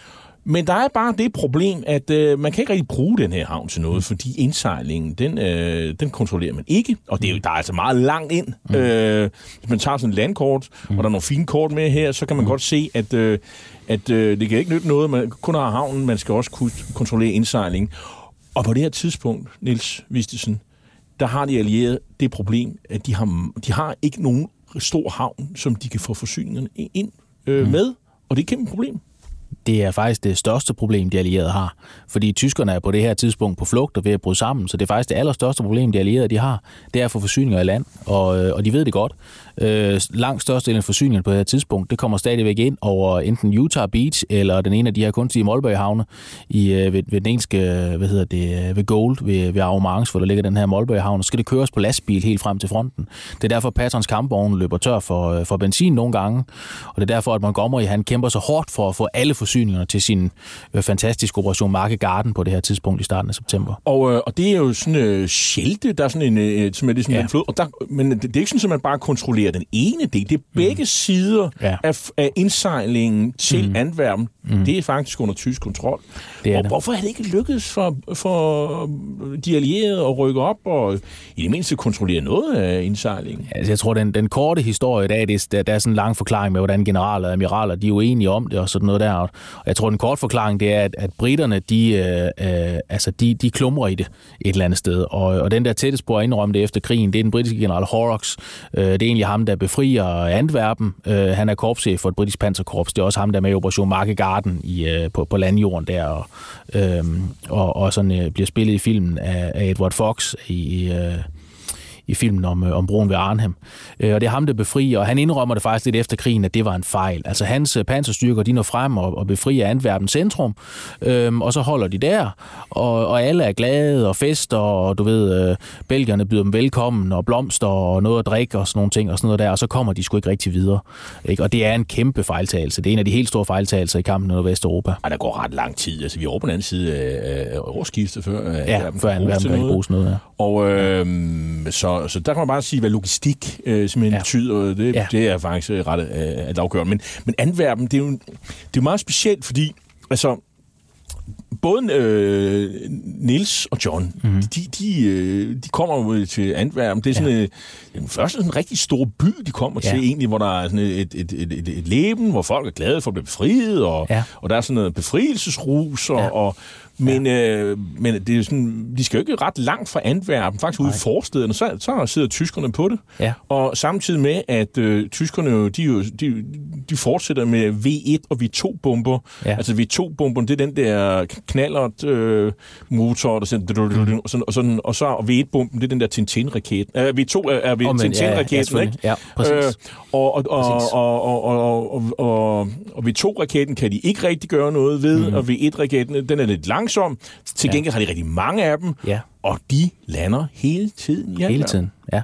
Men der er bare det problem, at øh, man kan ikke rigtig bruge den her havn til noget, fordi indsejlingen, den, øh, den kontrollerer man ikke. Og det er jo, der er altså meget langt ind. Mm. Øh, hvis man tager sådan et landkort, mm. og der er nogle fine kort med her, så kan man mm. godt se, at, øh, at øh, det kan ikke nytte noget, man kun har havnen, man skal også kunne kontrollere indsejlingen. Og på det her tidspunkt, Niels Vistesen, der har de allierede det problem, at de har, de har ikke nogen stor havn, som de kan få forsyningerne ind øh, mm. med. Og det er et kæmpe problem. det er faktisk det største problem, de allierede har. Fordi tyskerne er på det her tidspunkt på flugt og ved at bryde sammen, så det er faktisk det allerstørste problem, de allierede de har, det er at få forsyninger i land, og, øh, og de ved det godt. Øh, langt størstedelen af forsyningerne på det her tidspunkt, det kommer stadigvæk ind over enten Utah Beach, eller den ene af de her kunstige Målbøj-havne i, øh, ved, ved den engelske, hvad hedder det, ved Gold, ved, ved Arromange, hvor der ligger den her Målbøj-havn, så skal det køres på lastbil helt frem til fronten. Det er derfor, Patrons kampvogne løber tør for, øh, for benzin nogle gange, og det er derfor, at Montgomery han kæmper så hårdt for at få alle forsyningerne til sin øh, fantastiske operation Marke Garden på det her tidspunkt i starten af september. Og, øh, og det er jo sådan øh, Schelte, der er sådan en, øh, som er ligesom ja. en flod, og der, men det, det er ikke sådan, at man bare kontrollerer kontrollerer den ene del. Det er begge sider Ja. af, af indsejlingen til Mm. Antwerpen. Mm. Det er faktisk under tysk kontrol. Det er og det. hvorfor er det ikke lykkedes for, for de allierede at rykke op og i det mindste kontrollere noget af indsejlingen? Altså, jeg tror, den, den korte historie i dag, det, er- der, er sådan en lang forklaring med, hvordan generaler og admiraler, de er jo enige om det og sådan noget der. Og jeg tror, den korte forklaring, det er, at, at britterne, de, øh, øh, altså, de, de klumrer i det et eller andet sted. Og, og den der tætteste på at indrømme det efter krigen, det er den britiske general Horrocks. Øh, det er egentlig ham, der befrier Antwerpen. Øh, han er korpschef for et britisk panserkorps. Det er også ham, der er med i Operation Market Garden i, øh, på, på landjorden der. Og, øh, og, og sådan øh, bliver spillet i filmen af, af Edward Fox i... i øh, i filmen om, øh, om broen ved Arnhem. Øh, og det er ham, der befrier, og han indrømmer det faktisk lidt efter krigen, at det var en fejl. Altså hans øh, panserstyrker, de når frem og, og befrier Antwerpen centrum, øhm, og så holder de der, og, og alle er glade og fester, og du ved, øh, belgierne byder dem velkommen, og blomster og noget at drikke og sådan nogle ting, og sådan noget der, og så kommer de sgu ikke rigtig videre. Ikke? Og det er en kæmpe fejltagelse. Det er en af de helt store fejltagelser i kampen under Vesteuropa. Og der går ret lang tid. Altså, vi er over på den anden side af, af årsskiftet før. øh, Ja, før kan ikke bruges noget. Ja. Og øh, så, så der kan man bare sige, hvad logistik øh, simpelthen ja. betyder. Det, ja. Det er faktisk øh, ret øh, at afgørende. Men, men Antwerpen, det er, jo, det er jo meget specielt, fordi altså, både øh, Nils og John, mm-hmm. de, de, øh, de kommer jo til Antwerpen. Det er sådan ja. øh, den første sådan en rigtig stor by, de kommer. Ja. til egentlig, hvor der er sådan et, et, et, et, et leben, hvor folk er glade for at blive befriet, og, Ja. og der er sådan noget befrielsesrus, og, Ja. og men, øh, men det er jo sådan, de skal jo ikke ret langt fra Antwerpen, faktisk ude i forstederne, så, så sidder tyskerne på det. Ja. Og samtidig med, at øh, tyskerne jo, de, jo, de, de fortsætter med V1 og V2-bomber. Ja. Altså V2-bomberen, det er den der knallert øh, motor, der sådan, Mm. og, sådan, og, sådan, og så og V1-bomben, det er den der Tintin-raket. Øh, V2 er, er ja, ja, Tintin-raketen, selvfølgelig. ikke? Ja, præcis. og, og, og, og, og, og, og, og, og V2-raketten kan de ikke rigtig gøre noget ved, Mhm. mm. og V1-raketten, den er lidt langsom. Til gengæld har de rigtig mange af dem, Ja. og de lander hele tiden. i Hele tiden, ja.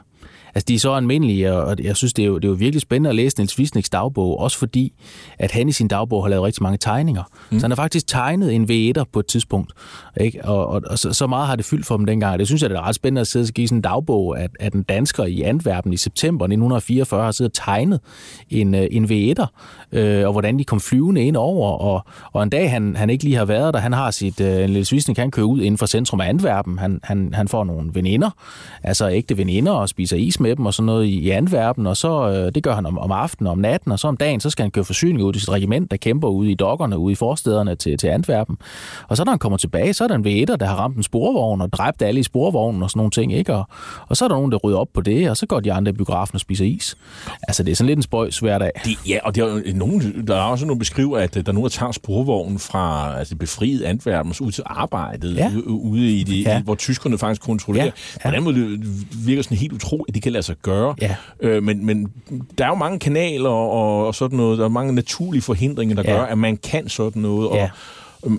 Altså, de er så almindelige, og jeg synes, det er jo, det er jo virkelig spændende at læse Niels Wisniks dagbog, også fordi, at han i sin dagbog har lavet rigtig mange tegninger. Mm. Så han har faktisk tegnet en V1'er på et tidspunkt, ikke? Og, og, og så, så meget har det fyldt for dem dengang. Det synes jeg, det er ret spændende at sidde og give sådan en dagbog, at, at en dansker i Antwerpen i september 1944 har siddet og tegnet en, øh, en V1'er, øh, og hvordan de kom flyvende ind over, og, og en dag, han, han ikke lige har været der, han har sit, øh, Niels Wisnik, han kører ud inden for centrum af Antwerpen, han, han, han får nogle veninder, altså ægte veninder, og spiser is med dem og sådan noget i, Antwerpen, og så, øh, det gør han om, om aftenen og om natten, og så om dagen, så skal han køre forsyninger ud til sit regiment, der kæmper ude i dokkerne, ude i forstederne til, til Antwerpen. Og så når han kommer tilbage, så er der en V1'er, der har ramt en sporvogn og dræbt alle i sporvognen og sådan nogle ting, ikke? Og, og så er der nogen, der rydder op på det, og så går de andre i biografen og spiser is. Altså, det er sådan lidt en spøjs hver dag. De, ja, og der er, nogen, der er også nogle beskriver, at øh, der er nogen, der tager sporvognen fra altså befriet Antwerpen ud til arbejdet, Ja. ude i det, Ja. hvor tyskerne faktisk kontrollerer. Ja. Ja. På den måde virker sådan helt utroligt, at det kan lade sig gøre. Ja. Øh, men, men der er jo mange kanaler og, og sådan noget. Der er mange naturlige forhindringer, der Ja. gør, at man kan sådan noget. Og, Ja.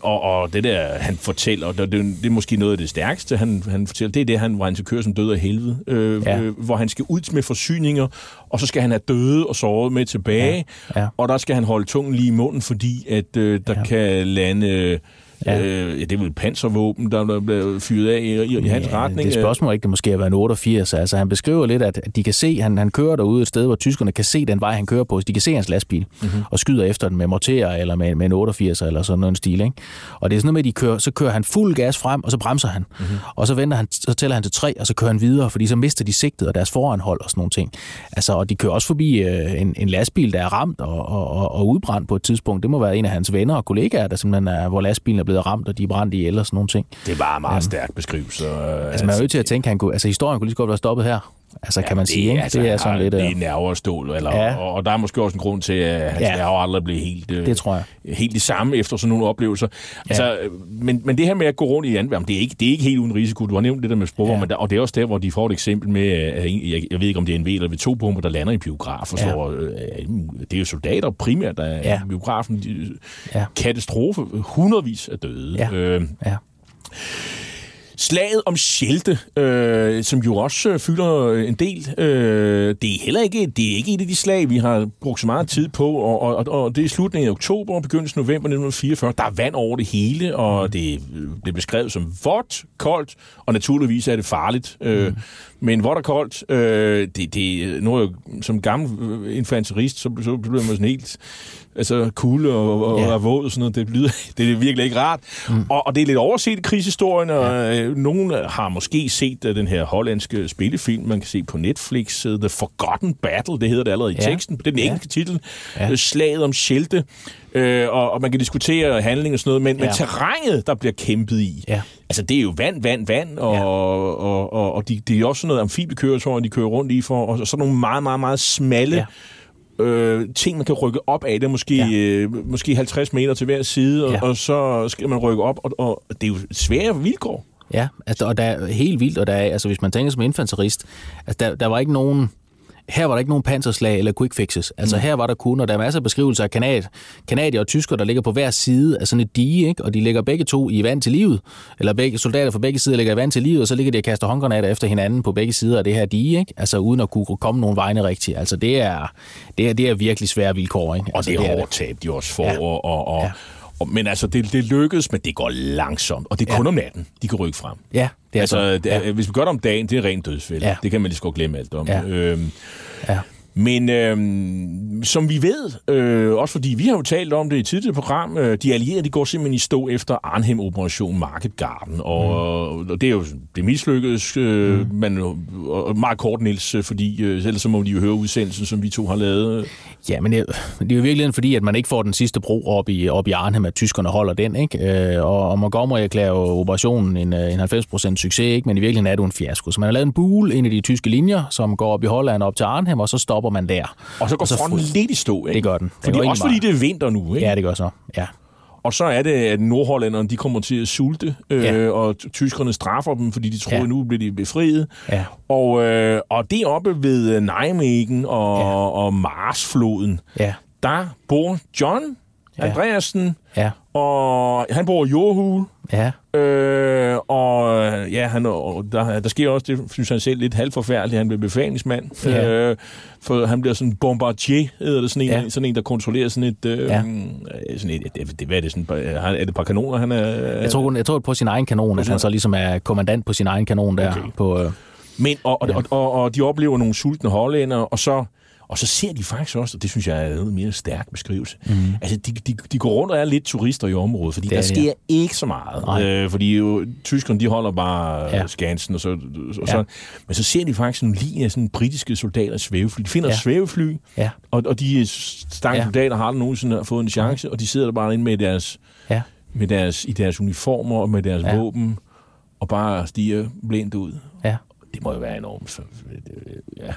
Og, og det der, han fortæller, det, det, det er måske noget af det stærkeste, han, han fortæller, det er det, han, hvor han skal køre som død af helvede, øh, Ja. øh, hvor han skal ud med forsyninger, og så skal han have døde og såret med tilbage, Ja. Ja. og der skal han holde tungen lige i munden, fordi at øh, der Ja. kan lande... Ja. Ja. Øh, ja, det er vel panservåben, der, bliver fyret af i, i, i hans retning. Det er spørgsmål ikke, det måske har været en 88. Altså, han beskriver lidt, at de kan se, han, han kører derude et sted, hvor tyskerne kan se den vej, han kører på. Så de kan se hans lastbil Mhm. mm-hmm. og skyder efter den med morterer eller med, med en 88 eller sådan noget en stil. Ikke? Og det er sådan noget med, at de kører, så kører han fuld gas frem, og så bremser han. Mhm. Mm-hmm. Og så venter han, så tæller han til tre, og så kører han videre, fordi så mister de sigtet og deres foranhold og sådan nogle ting. Altså, og de kører også forbi øh, en, en lastbil, der er ramt og, og, og, og udbrændt på et tidspunkt. Det må være en af hans venner og kollegaer, der simpelthen er, hvor lastbilen er blevet ramt, og de er brændt ihjel og sådan nogle ting. Det var en meget stærk beskrivelse. Altså, man er jo nødt til at tænke, at han kunne, altså, historien kunne lige så godt være stoppet her. Altså, ja, kan man sige, ikke? Altså, det er sådan lidt... Det øh, er nerver og stål, eller, Ja. ja. og, og der er måske også en grund til, at hans Ja. ja. nerver aldrig blev helt, øh, Det tror jeg. helt det samme efter sådan nogle oplevelser. Altså, øh, men, men det her med at gå rundt i Antwerpen, det er ikke, det er ikke helt uden risiko. Du har nævnt det der med sprog, Ja. ja. men der, og det er også der, hvor de får et eksempel med, en- jeg, jeg ved ikke, om det er en V eller V2-bomber, der lander i biograf, og Ja. så, øh, det er jo soldater primært, der er Ja. i biografen. De, Ja. Katastrofe. Hundredvis af døde. Ja. Øh, Ja. Slaget om Schelte, øh, som jo også fylder en del, øh, det er heller ikke, det er ikke et af de slag, vi har brugt så meget tid på, og, og, og det er slutningen af oktober og begyndelsen af november 1944. Der er vand over det hele, og det øh, bliver beskrevet som vådt, koldt, og naturligvis er det farligt. Øh, mm. Men hvor der koldt, øh, det, det, nu er jeg jo som gammel øh, infanterist, så, så bliver man sådan helt altså kulde og, og, Ja. og våd og sådan noget. Det, lyder, det er virkelig ikke rart. Mm. Og, og det er lidt overset i krigshistorien, og ja. øh, nogen har måske set øh, den her hollandske spillefilm, man kan se på Netflix, øh, The Forgotten Battle, det hedder det allerede i Ja. teksten. Det er den Ja. engelske titel. Ja. Ja. Slaget om Schelte. Øh, og, og man kan diskutere handling og sådan noget, men, ja. Men terrænet, der bliver kæmpet i, Ja. altså det er jo vand, vand, vand, og, Ja. og, og, og, og de, det er også sådan noget amfibiekøretøjer, de kører rundt i for, og sådan nogle meget, meget, meget smalle Ja. øh, ting, man kan rykke op af. Det er måske, Ja. øh, måske 50 meter til hver side, og, ja. og så skal man rykke op, og, og det er jo svære vilkår. Ja, altså, og der er helt vildt, og der er, altså, hvis man tænker som infanterist, altså, der, der var ikke nogen... Her var der ikke nogen panserslag eller quick fixes. Altså mm. her var der kun, og der er masser af beskrivelser af kanad, kanadier og tysker, der ligger på hver side af sådan et dige, ikke? og de ligger begge to i vand til livet. Eller begge soldater fra begge sider ligger i vand til livet, og så ligger de og kaster håndgranater efter hinanden på begge sider af det her dige, ikke? altså uden at kunne komme nogen vegne rigtigt. Altså det er, det er, det er virkelig svære vilkår. Ikke? Og altså, det er hårdt tab, de også får. Ja. Og, og, og, Ja. Ja. men altså, det, det lykkedes, men det går langsomt. Og det er Ja. kun om natten, de kan rykke frem. Ja, det er altså, så. det er, hvis vi gør det om dagen, det er rent dødsfælde. Ja. Ja. Det kan man lige så godt glemme alt om. Ja. Øhm, Ja. Men øhm, som vi ved, øh, også fordi vi har jo talt om det i et tidligere program, øh, de allierede de går simpelthen i stå efter Arnhem-operation Market Garden, og, mm. og det er jo det mislykkedes, øh, mm. men og meget kort, Niels, øh, fordi øh, ellers så må de jo høre udsendelsen, som vi to har lavet. Ja, men det, det er jo virkelig fordi, at man ikke får den sidste bro op i, op i Arnhem, at tyskerne holder den. Ikke? Øh, og, og Montgomery erklærer jo operationen en, øh, en 90% succes, ikke? men i virkeligheden er det jo en fiasko. Så man har lavet en bul ind i de tyske linjer, som går op i Holland op til Arnhem, og så stopper man der. Og så går så fronten lidt i stå, ikke? Det gør den. Det Fordi, også fordi det er vinter nu, ikke? Ja, det gør så. Ja. Og så er det, at nordhollanderne de kommer til at sulte, øh, Ja. og tyskerne straffer dem, fordi de tror, Ja. at nu bliver de befriet. Ja. Og, øh, og det oppe ved Nijmegen og, Ja. og Marsfloden, Ja. der bor John Ja. Andreasen, Ja. og han bor i Jordhul. Ja. Øh, og øh, ja, han, og der, der sker også, det synes han selv, lidt halvforfærdeligt. Han bliver befalingsmand. Ja. Øh, for han bliver sådan bombardier, hedder det, sådan en, Ja. sådan en der kontrollerer sådan et... Øh, Ja. ja. sådan et det, det, hvad er det, sådan, er det et par kanoner, han er... Jeg tror, jeg tror på sin egen kanon, at han så ligesom er kommandant på sin egen kanon der. Okay. På, øh, Men, og, og, Ja. og, og, og de oplever nogle sultne hollænder, og så, og så ser de faktisk også, og det synes jeg er en mere stærk beskrivelse, mm. altså de, de, de går rundt og er lidt turister i området, fordi Det der er de, sker ikke så meget. Nej. Øh, fordi jo, tyskerne, de holder bare Ja. ja. skansen, og så, og Ja. så, men så ser de faktisk en linje af sådan britiske soldater svævefly. De finder Ja. ja. svævefly, ja. og, og de stange Ja. ja. soldater har aldrig nogensinde fået en chance, og de sidder der bare inde med deres, Ja. med deres, i deres uniformer og med deres Ja. ja. våben, og bare stiger blindt ud. Ja. Det må jo være enormt. Så, ja,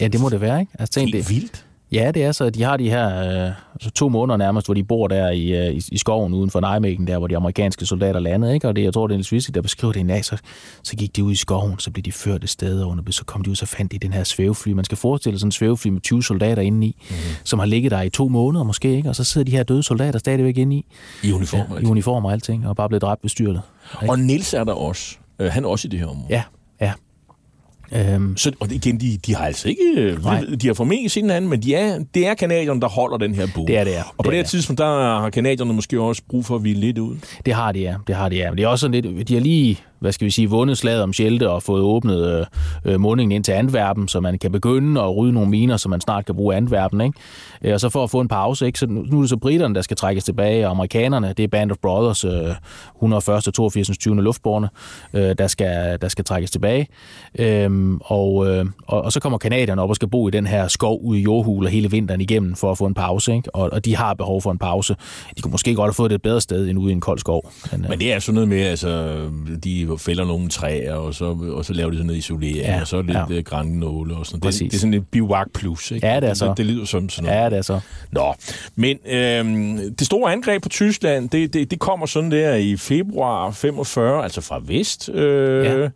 ja, det må det være, ikke? Altså, tænk, det, vildt. Ja, det er så. De har de her øh, altså to måneder nærmest, hvor de bor der i, øh, i, i skoven uden for Nijmegen, der hvor de amerikanske soldater landede. Ikke? Og det, jeg tror, det er Niels Wissig, der beskriver det en dag. Så, så gik de ud i skoven, så blev de ført et sted, og under, så kom de ud, så fandt de den her svævefly. Man skal forestille sig sådan en svævefly med 20 soldater inde i, Mhm. mm. som har ligget der i to måneder måske. Ikke? Og så sidder de her døde soldater stadigvæk inde i. I uniform. Ja, I uniform og alting, og bare blevet dræbt ved styrtet. og Nils er der også. Øh, han er også i det her område. Ja. Øhm, Så, og igen, de, de har altså ikke... øh, Nej. De har formentlig set hinanden, men de er, det er kanadierne, der holder den her bog. Det er det, ja. Og på Det er her tidspunkt, der har kanadierne måske også brug for at hvile lidt ud. Det har de, ja. Det har de, ja. Men det er også sådan lidt, de har lige, hvad skal vi sige, vundet slaget om Schelte og fået åbnet øh, øh, mundingen ind til Antwerpen, så man kan begynde at rydde nogle miner, så man snart kan bruge Antwerpen, ikke? Øh, og så for at få en pause, ikke? Så nu, nu er det så britterne, der skal trækkes tilbage, og amerikanerne, det er Band of Brothers, øh, 101. og 82. 20. luftborne, øh, der, skal, der skal trækkes tilbage. Øhm, og, øh, og, og så kommer kanadierne op og skal bo i den her skov ude i jordhuler hele vinteren igennem for at få en pause, ikke? Og, og de har behov for en pause. De kunne måske godt have fået det et bedre sted end ude i en kold skov. Men, øh, Men det er sådan noget med, altså, de fælder nogle træer, og så, og så laver de sådan noget isolering, Ja, og så lidt ja. ja. grænnåle og sådan noget. Det er sådan et bivak plus, ikke? Ja, det er så. Det, det lyder som sådan noget. Ja, det er så. Nå, men øhm, det store angreb på Tyskland, det, det, det kommer sådan der i februar 45, altså fra vest. Øh, Ja.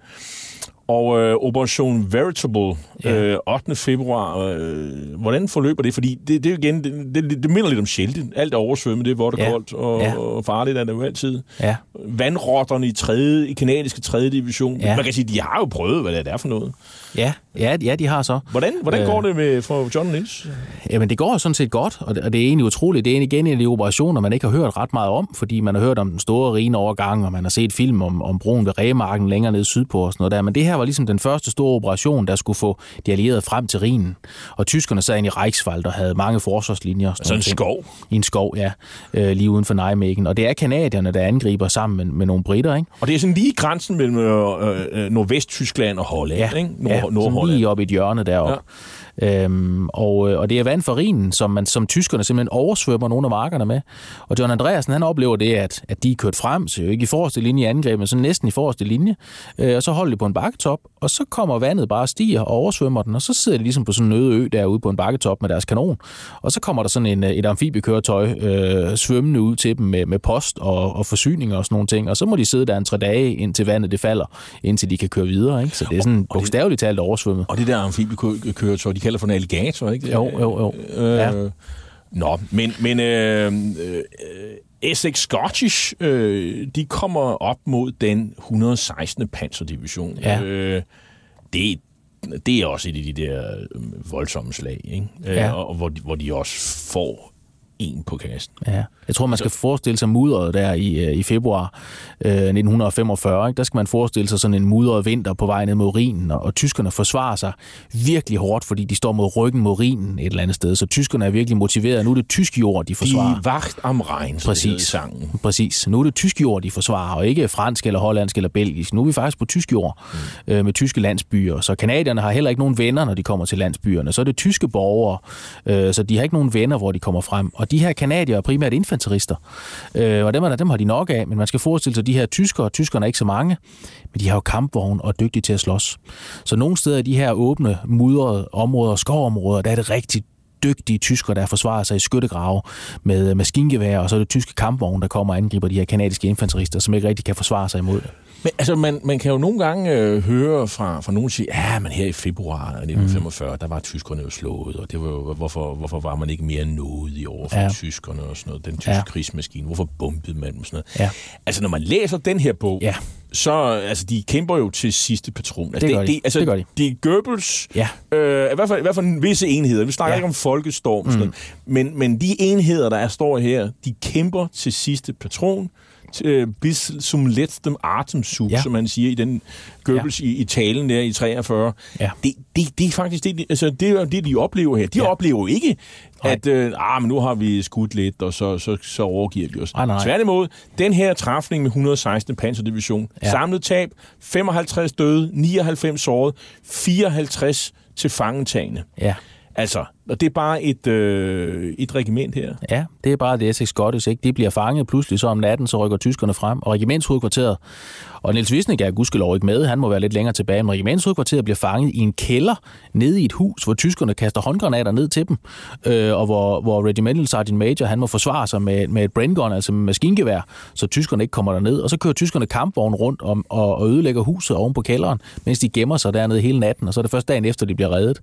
Og øh, Operation Veritable, Ja. øh, 8. februar, øh, hvordan forløber det? Fordi det, det, igen, det, det, det minder lidt om Schelte. Alt er oversvømmet, det er vådt og Ja. koldt, og, Ja. og farligt er det jo altid. Ja. Vandrotterne i, tredje, i kanadiske 3. division. Ja. Man kan sige, de har jo prøvet, hvad det er for noget. Ja, Ja, ja, de har så. Hvordan, hvordan Øh. går det med, for John Nils? Jamen, det går sådan set godt, og det, og det er egentlig utroligt. Det er igen en af de operationer, man ikke har hørt ret meget om, fordi man har hørt om den store rige overgang, og man har set film om, om broen ved Rægemarken længere nede sydpå og sådan noget der. Men det her var ligesom den første store operation, der skulle få de allierede frem til Rhinen. Og tyskerne sad inde i Reichswald og havde mange forsvarslinjer. sådan Altså en skov? I en skov, ja. Øh, lige uden for Nijmegen. Og det er kanadierne, der angriber sammen med, med nogle britter, ikke? Og det er sådan lige grænsen mellem øh, øh, Nordvest-Tyskland og Holland, Ja, ikke? Nord, ja sådan Nordholland. lige oppe i et hjørne deroppe. Ja. Øhm, og, øh, og det er vand for Rhinen, som, man, som tyskerne simpelthen oversvømmer nogle af markerne med. Og John Andreasen, han oplever det, at, at de er kørt frem, så jo ikke i forreste linje i angreb, men sådan næsten i forreste linje. Øh, og så holder de på en bakketop, og så kommer vandet bare og stiger og oversvømmer den, og så sidder de ligesom på sådan en øde ø derude på en bakketop med deres kanon. Og så kommer der sådan en, øh, et amfibiekøretøj øh, svømmende ud til dem med, med post og, og forsyninger og sådan nogle ting. Og så må de sidde der en tre dage, indtil vandet det falder, indtil de kan køre videre. Ikke? Så det er sådan bogstaveligt talt oversvømmet. Og det der amfibiekøretøj, de kalder for en alligator, ikke? Jo, jo, jo. Øh, Ja. Nå, men, men øh, øh, Essex Scottish, øh, de kommer op mod den 116. panserdivision. Ja. Øh, det, det er også et af de der øh, voldsomme slag, ikke? Øh, Ja. og, og hvor, de, hvor de også får en på kasten. Ja. Jeg tror, man skal forestille sig mudderet der i, øh, i februar øh, 1945. Ikke? Der skal man forestille sig sådan en mudret vinter på vej ned mod Rhinen, og, og tyskerne forsvarer sig virkelig hårdt, fordi de står mod ryggen mod Rhinen et eller andet sted. Så tyskerne er virkelig motiveret. Nu er det tysk jord, de forsvarer. De vagt am i Præcis. sangen. Præcis. Nu er det tysk jord, de forsvarer, og ikke fransk eller hollandsk eller belgisk. Nu er vi faktisk på tysk jord mm. øh, med tyske landsbyer. Så kanadierne har heller ikke nogen venner, når de kommer til landsbyerne. Så er det tyske borgere, øh, så de har ikke nogen venner, hvor de kommer frem. Og de her kanadier er primært infanterister, øh, og dem, er, dem har de nok af. Men man skal forestille sig, de her tyskere, tyskerne er ikke så mange, men de har jo kampvogn og er dygtige til at slås. Så nogle steder i de her åbne, mudrede områder, skovområder, der er det rigtig dygtige tyskere, der forsvarer sig i skyttegrave med maskingevær, og så er det tyske kampvogne, der kommer og angriber de her kanadiske infanterister, som ikke rigtig kan forsvare sig imod det. Men altså, man, man kan jo nogle gange øh, høre fra, fra nogen sige, ja, men her i februar 1945, mm. der var tyskerne jo slået, og det var jo, hvorfor, hvorfor var man ikke mere nådig over for Ja. tyskerne og sådan noget, den tyske Ja. krigsmaskine, hvorfor bombede man dem og sådan noget. Ja. Altså, når man læser den her bog, Ja. så, altså, de kæmper jo til sidste patron. Altså, Det gør de. altså, Det gør de. Det er Goebbels, Ja. øh, i, hvert fald, i hvert fald visse enheder, vi snakker Ja. ikke om folkestorm, mm. sådan noget. men, men de enheder, der er, står her, de kæmper til sidste patron, øh, bis zum letztem Atemzug, Ja. som man siger i den Goebbels ja. i, i talen der i 43. Ja. Det, det, det er faktisk det, de- altså, det, er det, de oplever her. De Ja. oplever ikke, Nej. at øh, ah, men nu har vi skudt lidt, og så, så, så overgiver vi os. Nej, nej. Tværtimod, den her træfning med 116. Panserdivision, Ja. samlet tab, 55 døde, 99 såret, 54 til fangentagende. Ja. Altså, og det er bare et, øh, et regiment her. Ja, det er bare det Essex Scottish, ikke? De bliver fanget pludselig, så om natten, så rykker tyskerne frem, og regimentshovedkvarteret, og Niels Visnik er gudskelov ikke med, han må være lidt længere tilbage, men regimentshovedkvarteret bliver fanget i en kælder nede i et hus, hvor tyskerne kaster håndgranater ned til dem, øh, og hvor, hvor Regimental Sergeant Major, han må forsvare sig med, med et braingun, altså med maskingevær, så tyskerne ikke kommer derned, og så kører tyskerne kampvogn rundt om, og, og ødelægger huset oven på kælderen, mens de gemmer sig dernede hele natten, og så er det først dagen efter, de bliver reddet.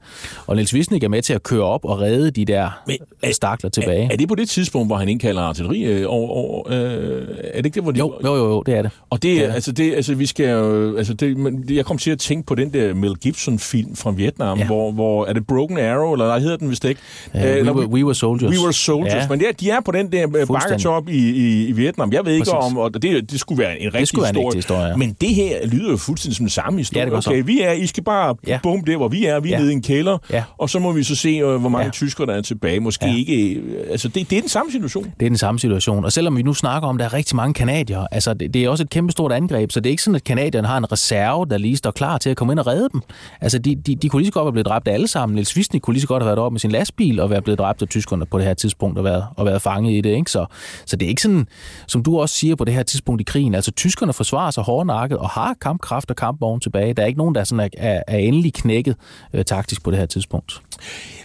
Og Niels Visnik er med til at køre op og redde de der Men men, stakler tilbage. Er, er det på det tidspunkt, hvor han indkalder artilleri øh, over, over øh, er det ikke det, hvor de... Jo, jo, jo, det er det. Og det, ja. altså, det, altså, vi skal jo, altså, det, men jeg kom til at tænke på den der Mel Gibson-film fra Vietnam, Ja. hvor, hvor, er det Broken Arrow, eller hvad hedder den vist ikke? Uh, Øh, we, were, we Were Soldiers. We Were Soldiers. Ja. Men ja, de er på den der øh, bakketop i, i, i Vietnam. Jeg ved ikke Præcis. om, og det, det skulle være en rigtig være en historie. ægte historie, ja. Men det her lyder jo fuldstændig som den samme historie. Ja, det så. okay, vi er, I skal bare Ja. bombe der, hvor vi er. Vi er Ja. nede i en kælder, Ja. og så må vi så se, øh, hvor mange Ja. tyskere, der er tilbage. Måske Ja. ikke... Altså, det, det er den samme situation. Det er den samme situation. Og selvom vi nu snakker om, at der er rigtig mange kanadier, altså det, det er også et kæmpestort angreb, så det er ikke sådan, at kanadierne har en reserve, der lige står klar til at komme ind og redde dem. Altså de, de, de kunne lige så godt være blevet dræbt alle sammen. Niels Wisnik kunne lige så godt have været oppe med sin lastbil og være blevet dræbt af tyskerne på det her tidspunkt og været, og været fanget i det. Ikke? Så, så det er ikke sådan, som du også siger på det her tidspunkt i krigen. Altså tyskerne forsvarer sig hårdnakket og har kampkraft og kampvogn tilbage. Der er ikke nogen, der sådan er, er, er endelig knækket øh, taktisk på det her tidspunkt.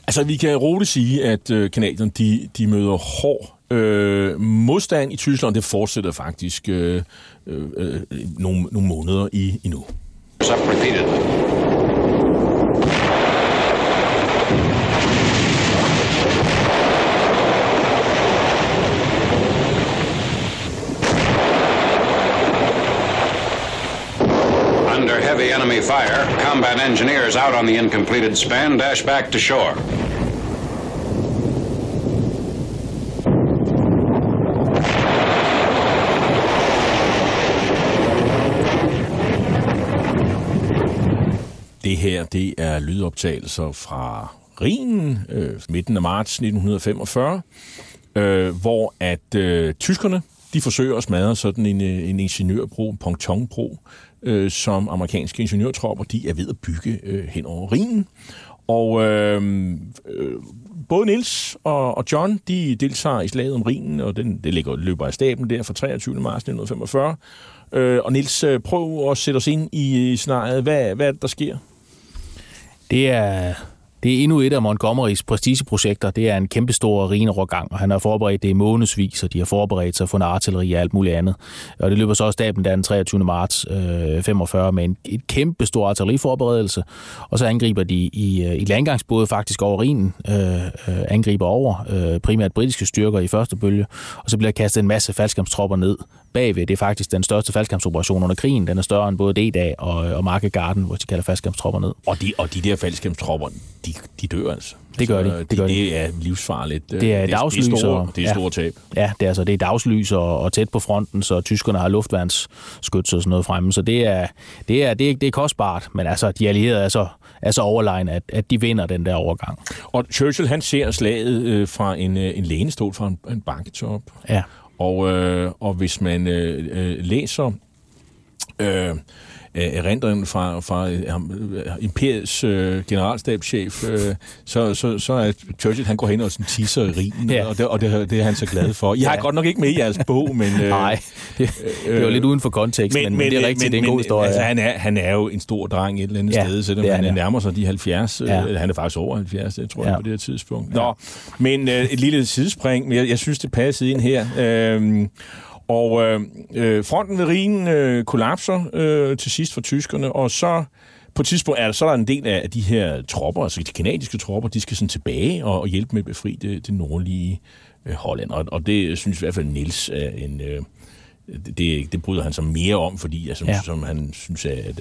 Altså, vi kan roligt sige, at øh, kanadierne, de, de møder hård øh, modstand i Tyskland. Det fortsætter faktisk øh, Øh, øh, øh, nogle, nogle måneder i, endnu. Under Heavy enemy fire. Combat engineers out on the incompleted span dash back to shore. Det her, det er lydoptagelser fra Rhinen, øh, midten af marts 1945, øh, hvor at øh, tyskerne, de forsøger at smadre sådan en, øh, en ingeniørbro, en pontonbro, øh, som amerikanske ingeniørtropper, de er ved at bygge øh, hen over Rhinen. Og øh, øh, både Nils og, og John, de deltager i slaget om Rhinen, og den, det ligger, løber af staben der fra 23. marts 1945. Øh, og Nils, øh, prøv at sætte os ind i, i scenariet. Hvad, hvad er det, der sker? Det er, det er endnu et af Montgomerys prestigeprojekter. Det er en kæmpestor rinerogang, og han har forberedt det i månedsvis, og de har forberedt sig for en artilleri og alt muligt andet. Og det løber så også staben den 23. marts øh, 45 med en et kæmpestor artilleriforberedelse, og så angriber de i, øh, i landgangsbåde faktisk over Rhinen, øh, øh, angriber over øh, primært britiske styrker i første bølge, og så bliver kastet en masse faldskabstropper ned bagved. Det er faktisk den største faldskabsoperation under krigen. Den er større end både D-dag og, og Market Garden, hvor de kalder faldskabstropper ned. Og de, og de der faldskabstropper, de, de dør altså. Det gør de. Altså, Det, gør de. det er livsfarligt. Det er det, er dagslys store, og- det er ja. store tab. Ja, det er, altså, det er dagslys og, og tæt på fronten, så tyskerne har luftværnsskyts og sådan noget fremme. Så det er, det er, det er, det er kostbart, men altså, de allierede er så, er så overlegen, at, at de vinder den der overgang. Og Churchill, han ser slaget øh, fra en, øh, en lænestol fra en, en banketop. Ja. Og, øh, og hvis man øh, øh, læser øh, øh, erindringen fra, fra øh, øh, imperiets øh, generalstabschef, øh, så, så, så er Churchill, han går hen og sådan tisser i rigen, Ja. og, det, og det, det er han så glad for. Jeg har Ja. godt nok ikke med i jeres bog, men... Øh, Nej, det, det jo lidt uden for kontekst, men, men, men det er rigtigt, det er en god historie. Altså, han, er, han er jo en stor dreng et eller andet Ja, sted, selvom han han, nærmer sig de 70. Ja. Ja. Han er faktisk over 70, det tror jeg, Ja. på det her tidspunkt. Nå, men øh, et lille sidespring, men jeg, jeg synes, det passede ind her. Øhm, og øh, øh, fronten ved Rhinen øh, kollapser øh, til sidst for tyskerne, og så på et tidspunkt er der, så er der en del af de her tropper, altså de kanadiske tropper, de skal sådan tilbage og, og hjælpe med at befri det, det nordlige øh, Holland. Og, og det synes i hvert fald Nils er en... Øh, det, det bryder han sig mere om, fordi altså, Ja. som han synes, at, at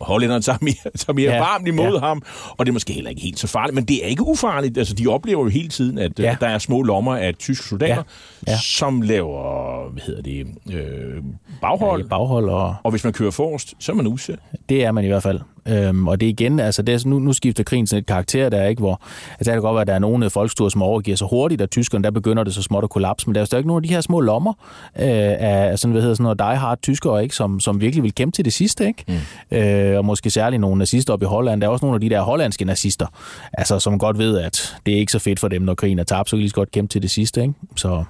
hollænderne tager mere, tager mere Ja. varmt imod Ja. ham, og det er måske heller ikke helt så farligt, men det er ikke ufarligt. Altså, de oplever jo hele tiden, at Ja. ja. der er små lommer af tyske soldater, Ja. ja. Som laver, hvad hedder det, øh, baghold, Ja, baghold og, og hvis man kører forrest, så er man udsat. Det er man i hvert fald. Øhm, og det er igen, altså det er, nu, nu skifter krigen sådan et karakter, der er ikke, hvor, altså det kan godt være, at der er nogle folkestuer, som overgiver sig hurtigt, og tyskerne, der begynder det så småt at kollapse, men der er jo stadig nogle af de her små lommer øh, af sådan, hvad hedder sådan noget die hard tyskere, ikke, som, som virkelig vil kæmpe til det sidste, ikke? Mm. Øh, og måske særligt nogle nazister op i Holland. Der er også nogle af de der hollandske nazister, altså som godt ved, at det er ikke så fedt for dem, når krigen er tabt, så kan de lige så godt kæmpe til det sidste, ikke? Så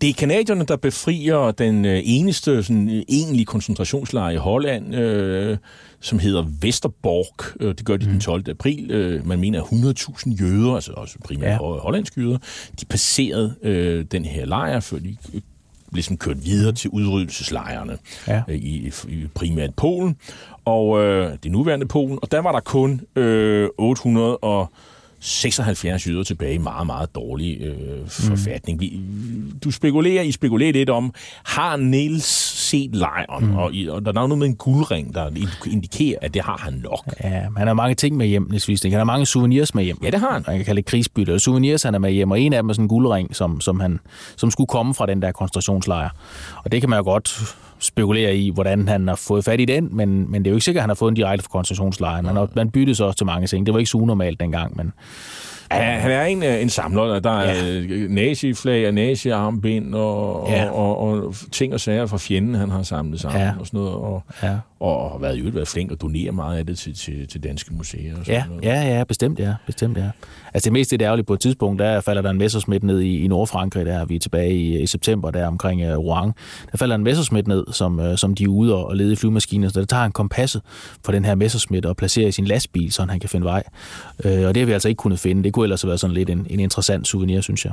Det er kanadierne, der befrier den øh, eneste sådan, øh, egentlige koncentrationslejr i Holland, øh, som hedder Vesterborg. Øh, det gør de den 12. april. Man mener, at 100.000 jøder, altså også primært Ja. hollandske jøder, de passerede øh, den her lejr, før de sådan kørt videre til udryddelseslejrene Ja. i, i primært Polen, og øh, det nuværende Polen. Og der var der kun øh, 800 og 76 jøder tilbage i meget, meget dårlig øh, forfatning. Vi, du spekulerer, I spekulerer lidt om, har Niels set lejren? Mm. Og, og der er noget med en guldring, der indikerer, at det har han nok. Ja, han har mange ting med hjem, Niels Wisting. Han har mange souvenirs med hjem. Ja, det har han. Man kan kalde det krigsbytte. Eller souvenirs, han er med hjem, og en af dem er sådan en guldring, som, som, han, som skulle komme fra den der koncentrationslejr. Og det kan man jo godt spekulere i, hvordan han har fået fat i den, men, men det er jo ikke sikkert, at han har fået en direkte fra koncentrationslejren. Han, har, man byttede så også til mange ting. Det var ikke så unormalt dengang, men han, han er en, øh, en samler. Der er ja. naziflag og naziarmbind og, Ja. ja. og, og, og ting og sager fra fjenden, han har samlet sammen Ja. og sådan noget. Og, Ja. og har været, øvrigt været flink og donere meget af det til, til, til danske museer. Og sådan Ja, noget. ja, ja, bestemt, ja. Bestemt, ja. Altså det mest det ærgerlige på et tidspunkt, der falder der en messersmith ned i, i Nordfrankrig, der vi er tilbage i, i september, der omkring uh, Rouen. Der falder en messersmith ned, som, uh, som de er ude og, og lede i flyvemaskinen, så der tager han kompasset for den her messersmith og placerer i sin lastbil, så han kan finde vej. Uh, og det har vi altså ikke kunnet finde. Det kunne ellers have været sådan lidt en, en interessant souvenir, synes jeg.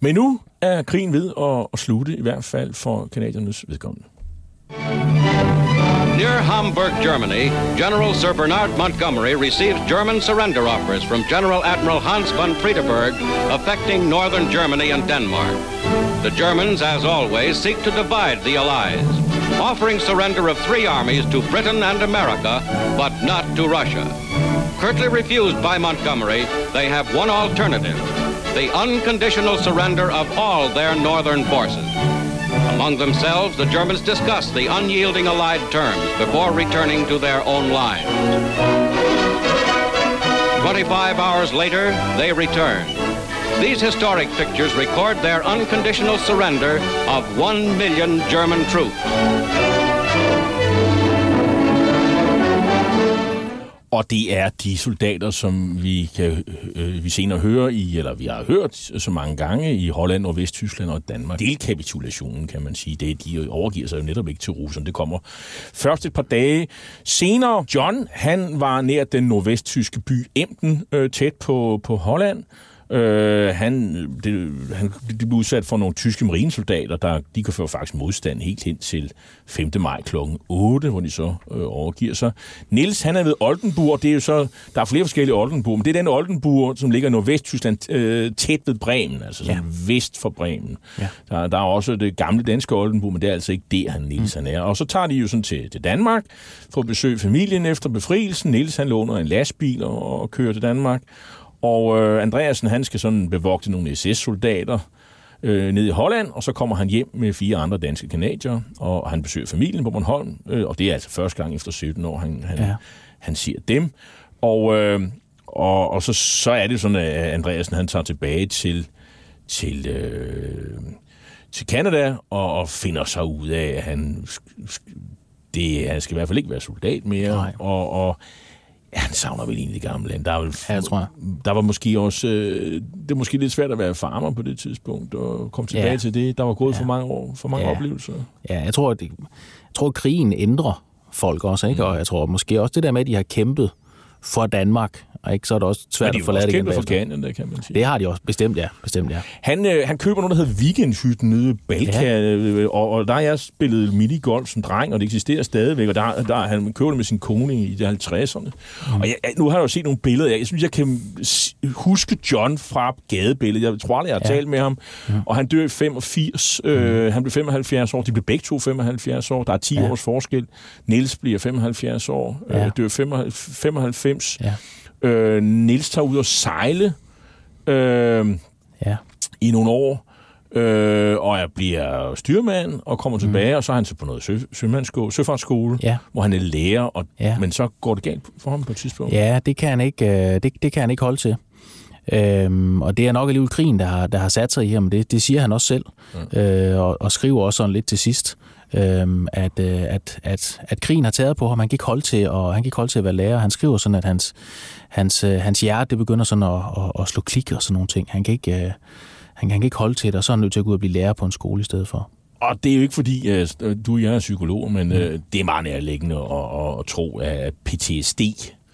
Men nu er krigen ved at, at slutte, i hvert fald for kanadiernes vedkommende. Near Hamburg, Germany, General Sir Bernard Montgomery receives German surrender offers from General Admiral Hans von Friedeberg affecting northern Germany and Denmark. The Germans, as always, seek to divide the Allies. Offering surrender of three armies to Britain and America, but not to Russia. Curtly refused by Montgomery, they have one alternative the unconditional surrender of all their northern forces. Among themselves, the Germans discuss the unyielding Allied terms before returning to their own lines. 25 hours later, they return. These historic pictures record their unconditional surrender of one million German troops. Og det er de soldater, som vi kan øh, vi senere høre i, eller vi har hørt så mange gange i Holland og Vesttyskland og Danmark. Delkapitulationen, kan man sige. Det, de overgiver sig jo netop ikke til russerne. Det kommer først et par dage senere. John, han var nær den nordvesttyske by Emden, øh, tæt på, på Holland. Øh, han, det, han de blev udsat for nogle tyske marinesoldater, der de kan føre faktisk modstand helt hen til 5. maj kl. 8, hvor de så øh, overgiver sig. Niels, han er ved Oldenburg, det er jo så, der er flere forskellige Oldenburg, men det er den Oldenburg, som ligger i Nordvesttyskland, øh, tæt ved Bremen, altså sådan ja. vest for Bremen. Ja. Der, der er også det gamle danske Oldenburg, men det er altså ikke der, han Niels mm. han er. Og så tager de jo sådan til, til Danmark for at besøge familien efter befrielsen. Niels han låner en lastbil og, og kører til Danmark. Og øh, Andreasen, han skal sådan bevogte nogle SS-soldater øh, ned i Holland, og så kommer han hjem med fire andre danske kanadier, og han besøger familien på Bornholm, øh, og det er altså første gang efter 17 år, han, han, ja. han siger dem. Og, øh, og, og så, så er det sådan, at Andreasen, han tager tilbage til, til, øh, til Canada, og, og finder sig ud af, at han, det, han skal i hvert fald ikke være soldat mere, Nej. og, og Ja, han savner vel egentlig det gamle land. Der, er vel, Ja, jeg tror jeg. der var måske også... Øh, det er måske lidt svært at være farmer på det tidspunkt, og komme tilbage Ja. til det. Der var gået for mange år, for mange Ja. oplevelser. Ja, jeg tror, at det, jeg tror, at krigen ændrer folk også, ikke? Og jeg tror måske også det der med, at de har kæmpet for Danmark, og ikke så er det også svært at forlade det igen for. Canada, kan man sige. Det har de også, bestemt ja. Bestemt, ja. Han, øh, han køber noget, der hedder Weekendhytten nede i Balkan, ja. og, og der har jeg spillet minigolf som dreng, og det eksisterer stadigvæk, og der, der han køber det med sin kone i de 50'erne. Mm. Og jeg, jeg- nu har jeg jo set nogle billeder, jeg synes, jeg kan huske John fra gadebilledet. Jeg tror aldrig, jeg har Ja. ja. talt med ham, mm. og han dør i 85. Mm. Øh, han blev 75 år, de blev begge to 75 år, der er 10 Ja. ja. års forskel. Niels bliver 75 år, Ja. ja. øh, dør 95. Ja. Øh, Niels tager ud og sejle. Øh, Ja. i nogle år, øh, og jeg bliver styrmand og kommer tilbage, mm. og så er han så på noget sø, søfartsskole, Ja. hvor han er lærer, og, Ja. men så går det galt for ham på et tidspunkt. Ja, det kan han ikke, øh, det, det kan han ikke holde til. Øhm, og det er nok alligevel krigen, der har, der har sat sig i ham. Det, det siger han også selv, øh, og, og skriver også sådan lidt til sidst, øhm, at, øh, at, at, at krigen har taget på ham. Han kan ikke holde til, og han kan ikke holde til at være lærer. Han skriver sådan, at hans, hans, øh, hans hjerte det begynder sådan at, at, at slå klik og sådan nogle ting. Han kan ikke, øh, han, han kan ikke holde til det, og så er han nødt til at gå ud og blive lærer på en skole i stedet for. Og det er jo ikke fordi, øh, du og jeg er psykolog, men øh, det er meget nærliggende at, at, at tro, at PTSD,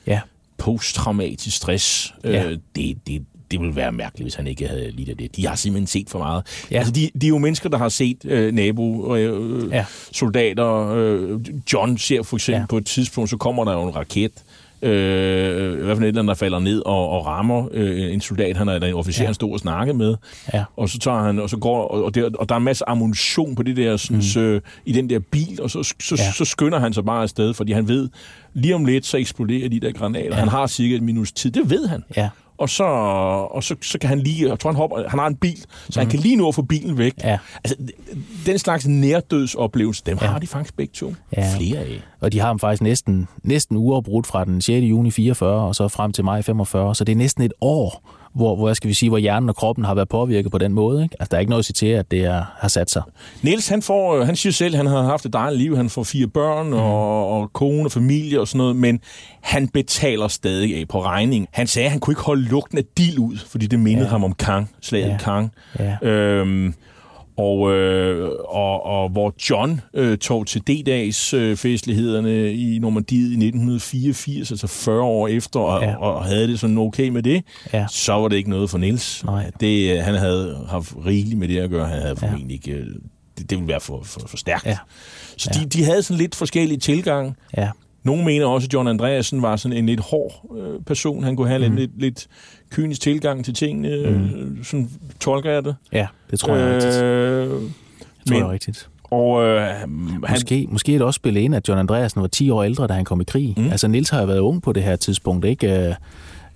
Ja, posttraumatisk stress, Ja. øh, det, det, det ville være mærkeligt, hvis han ikke havde lidt af det. De har simpelthen set for meget. Ja. Altså, de, de er jo mennesker, der har set øh, nabo, øh, Ja. soldater. Øh, John ser for eksempel Ja. på et tidspunkt, så kommer der jo en raket, øh, i hvert fald et eller andet, der falder ned og, og rammer øh, en soldat, han er eller en officer, Ja. han stod og snakke med. Ja. Og så tager han, og så går, og, og, der, og der er en masse ammunition på det der, sådan, mm. øh, i den der bil, og så, så, Ja. så skynder han sig bare afsted, fordi han ved, lige om lidt, så eksploderer de der granater. Ja. Han har cirka et minus tid, det ved han. ja, Og så, og så, så kan han lige, jeg tror han hopper, han har en bil, så han kan lige nå at få bilen væk. Ja. Altså, den slags nærdødsoplevelse, dem Ja. har de faktisk begge to. Ja. Flere af. Og de har ham faktisk næsten, næsten uafbrudt fra den 6. juni 44 og så frem til maj 45. Så det er næsten et år, hvor, hvor, skal vi sige, hvor hjernen og kroppen har været påvirket på den måde. Ikke? Altså, der er ikke noget at sige til, at det er, har sat sig. Niels, han, får, øh, han siger selv, at han har haft et dejligt liv. Han får fire børn og, og kone og familie og sådan noget, men han betaler stadig af på regning. Han sagde, at han kunne ikke holde lugten af dild ud, fordi det mindede Ja. ham om Kang, slaget ja. Kang. Ja. Øhm, og, øh, og, og hvor John øh, tog til D-dags øh, festlighederne i Normandiet i 1984, altså 40 år efter, og, Ja. ja. og havde det sådan okay med det, Ja. så var det ikke noget for Niels. Nej. Det, øh, han havde haft rigeligt med det at gøre. Han havde formentlig ikke... øh, Det, det ville være for, for, for stærkt. Ja. Så Ja. de, de havde sådan lidt forskellige tilgang. Ja, Nogle mener også, at John Andreasen var sådan en lidt hård øh, person. Han kunne have mm. lidt, lidt, kynisk tilgang til tingene. Mm. Øh, sådan tolker jeg det. ja det tror jeg er rigtigt. Øh, Det tror jeg er rigtigt. Og øh, han, Måske, måske er det også spillet ind, at John Andreasen var 10 år ældre, da han kom i krig. Mm. Altså, Nils har jo været ung på det her tidspunkt, ikke?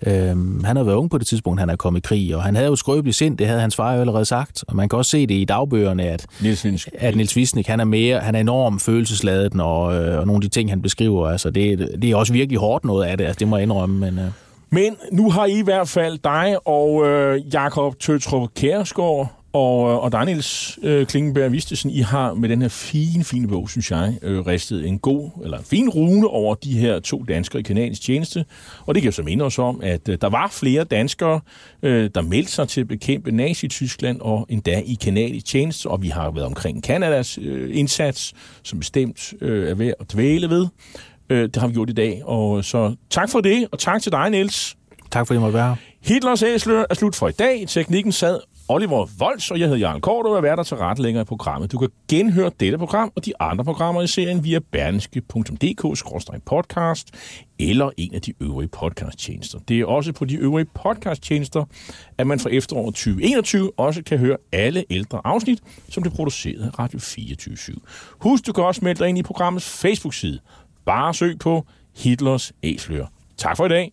Øh, øh, han har været ung på det tidspunkt, han er kommet i krig, og han havde jo skrøbeligt sind, det havde hans far jo allerede sagt. Og man kan også se det i dagbøgerne, at Niels Vinsk. at Niels Visnik, han er mere, han er enormt følelsesladet, og, øh, og nogle af de ting, han beskriver, altså det, det er også virkelig hårdt noget af det, altså det må jeg indrømme, men... Øh. Men nu har I i hvert fald dig og øh, Jakob Tøtrup Kærsgaard og, øh, og dig, Niels øh, Klingenberg Vistesen, I har med den her fine, fine bog, synes jeg, øh, ristet en god, eller en fin rune over de her to danskere i kanadisk tjeneste. Og det kan jo så minde os om, at øh, der var flere danskere, øh, der meldte sig til at bekæmpe Nazi-Tyskland, og endda i kanadisk tjeneste, og vi har været omkring Kanadas øh, indsats, som bestemt øh, er ved at dvæle ved. Øh, det har vi gjort i dag, og så tak for det, og tak til dig, Niels. Tak fordi jeg måtte være her. Hitlers æsler er slut for i dag. I teknikken sad Oliver Volds, og jeg hedder Jarl Kort, og er der til ret længere i programmet. Du kan genhøre dette program og de andre programmer i serien via berneske.dk-podcast eller en af de øvrige podcasttjenester. Det er også på de øvrige podcasttjenester, at man fra efteråret 2021 også kan høre alle ældre afsnit, som det produceret af Radio 24 Husk, du kan også melde dig ind i programmets Facebook-side. Bare søg på Hitlers Æsler. Tak for i dag.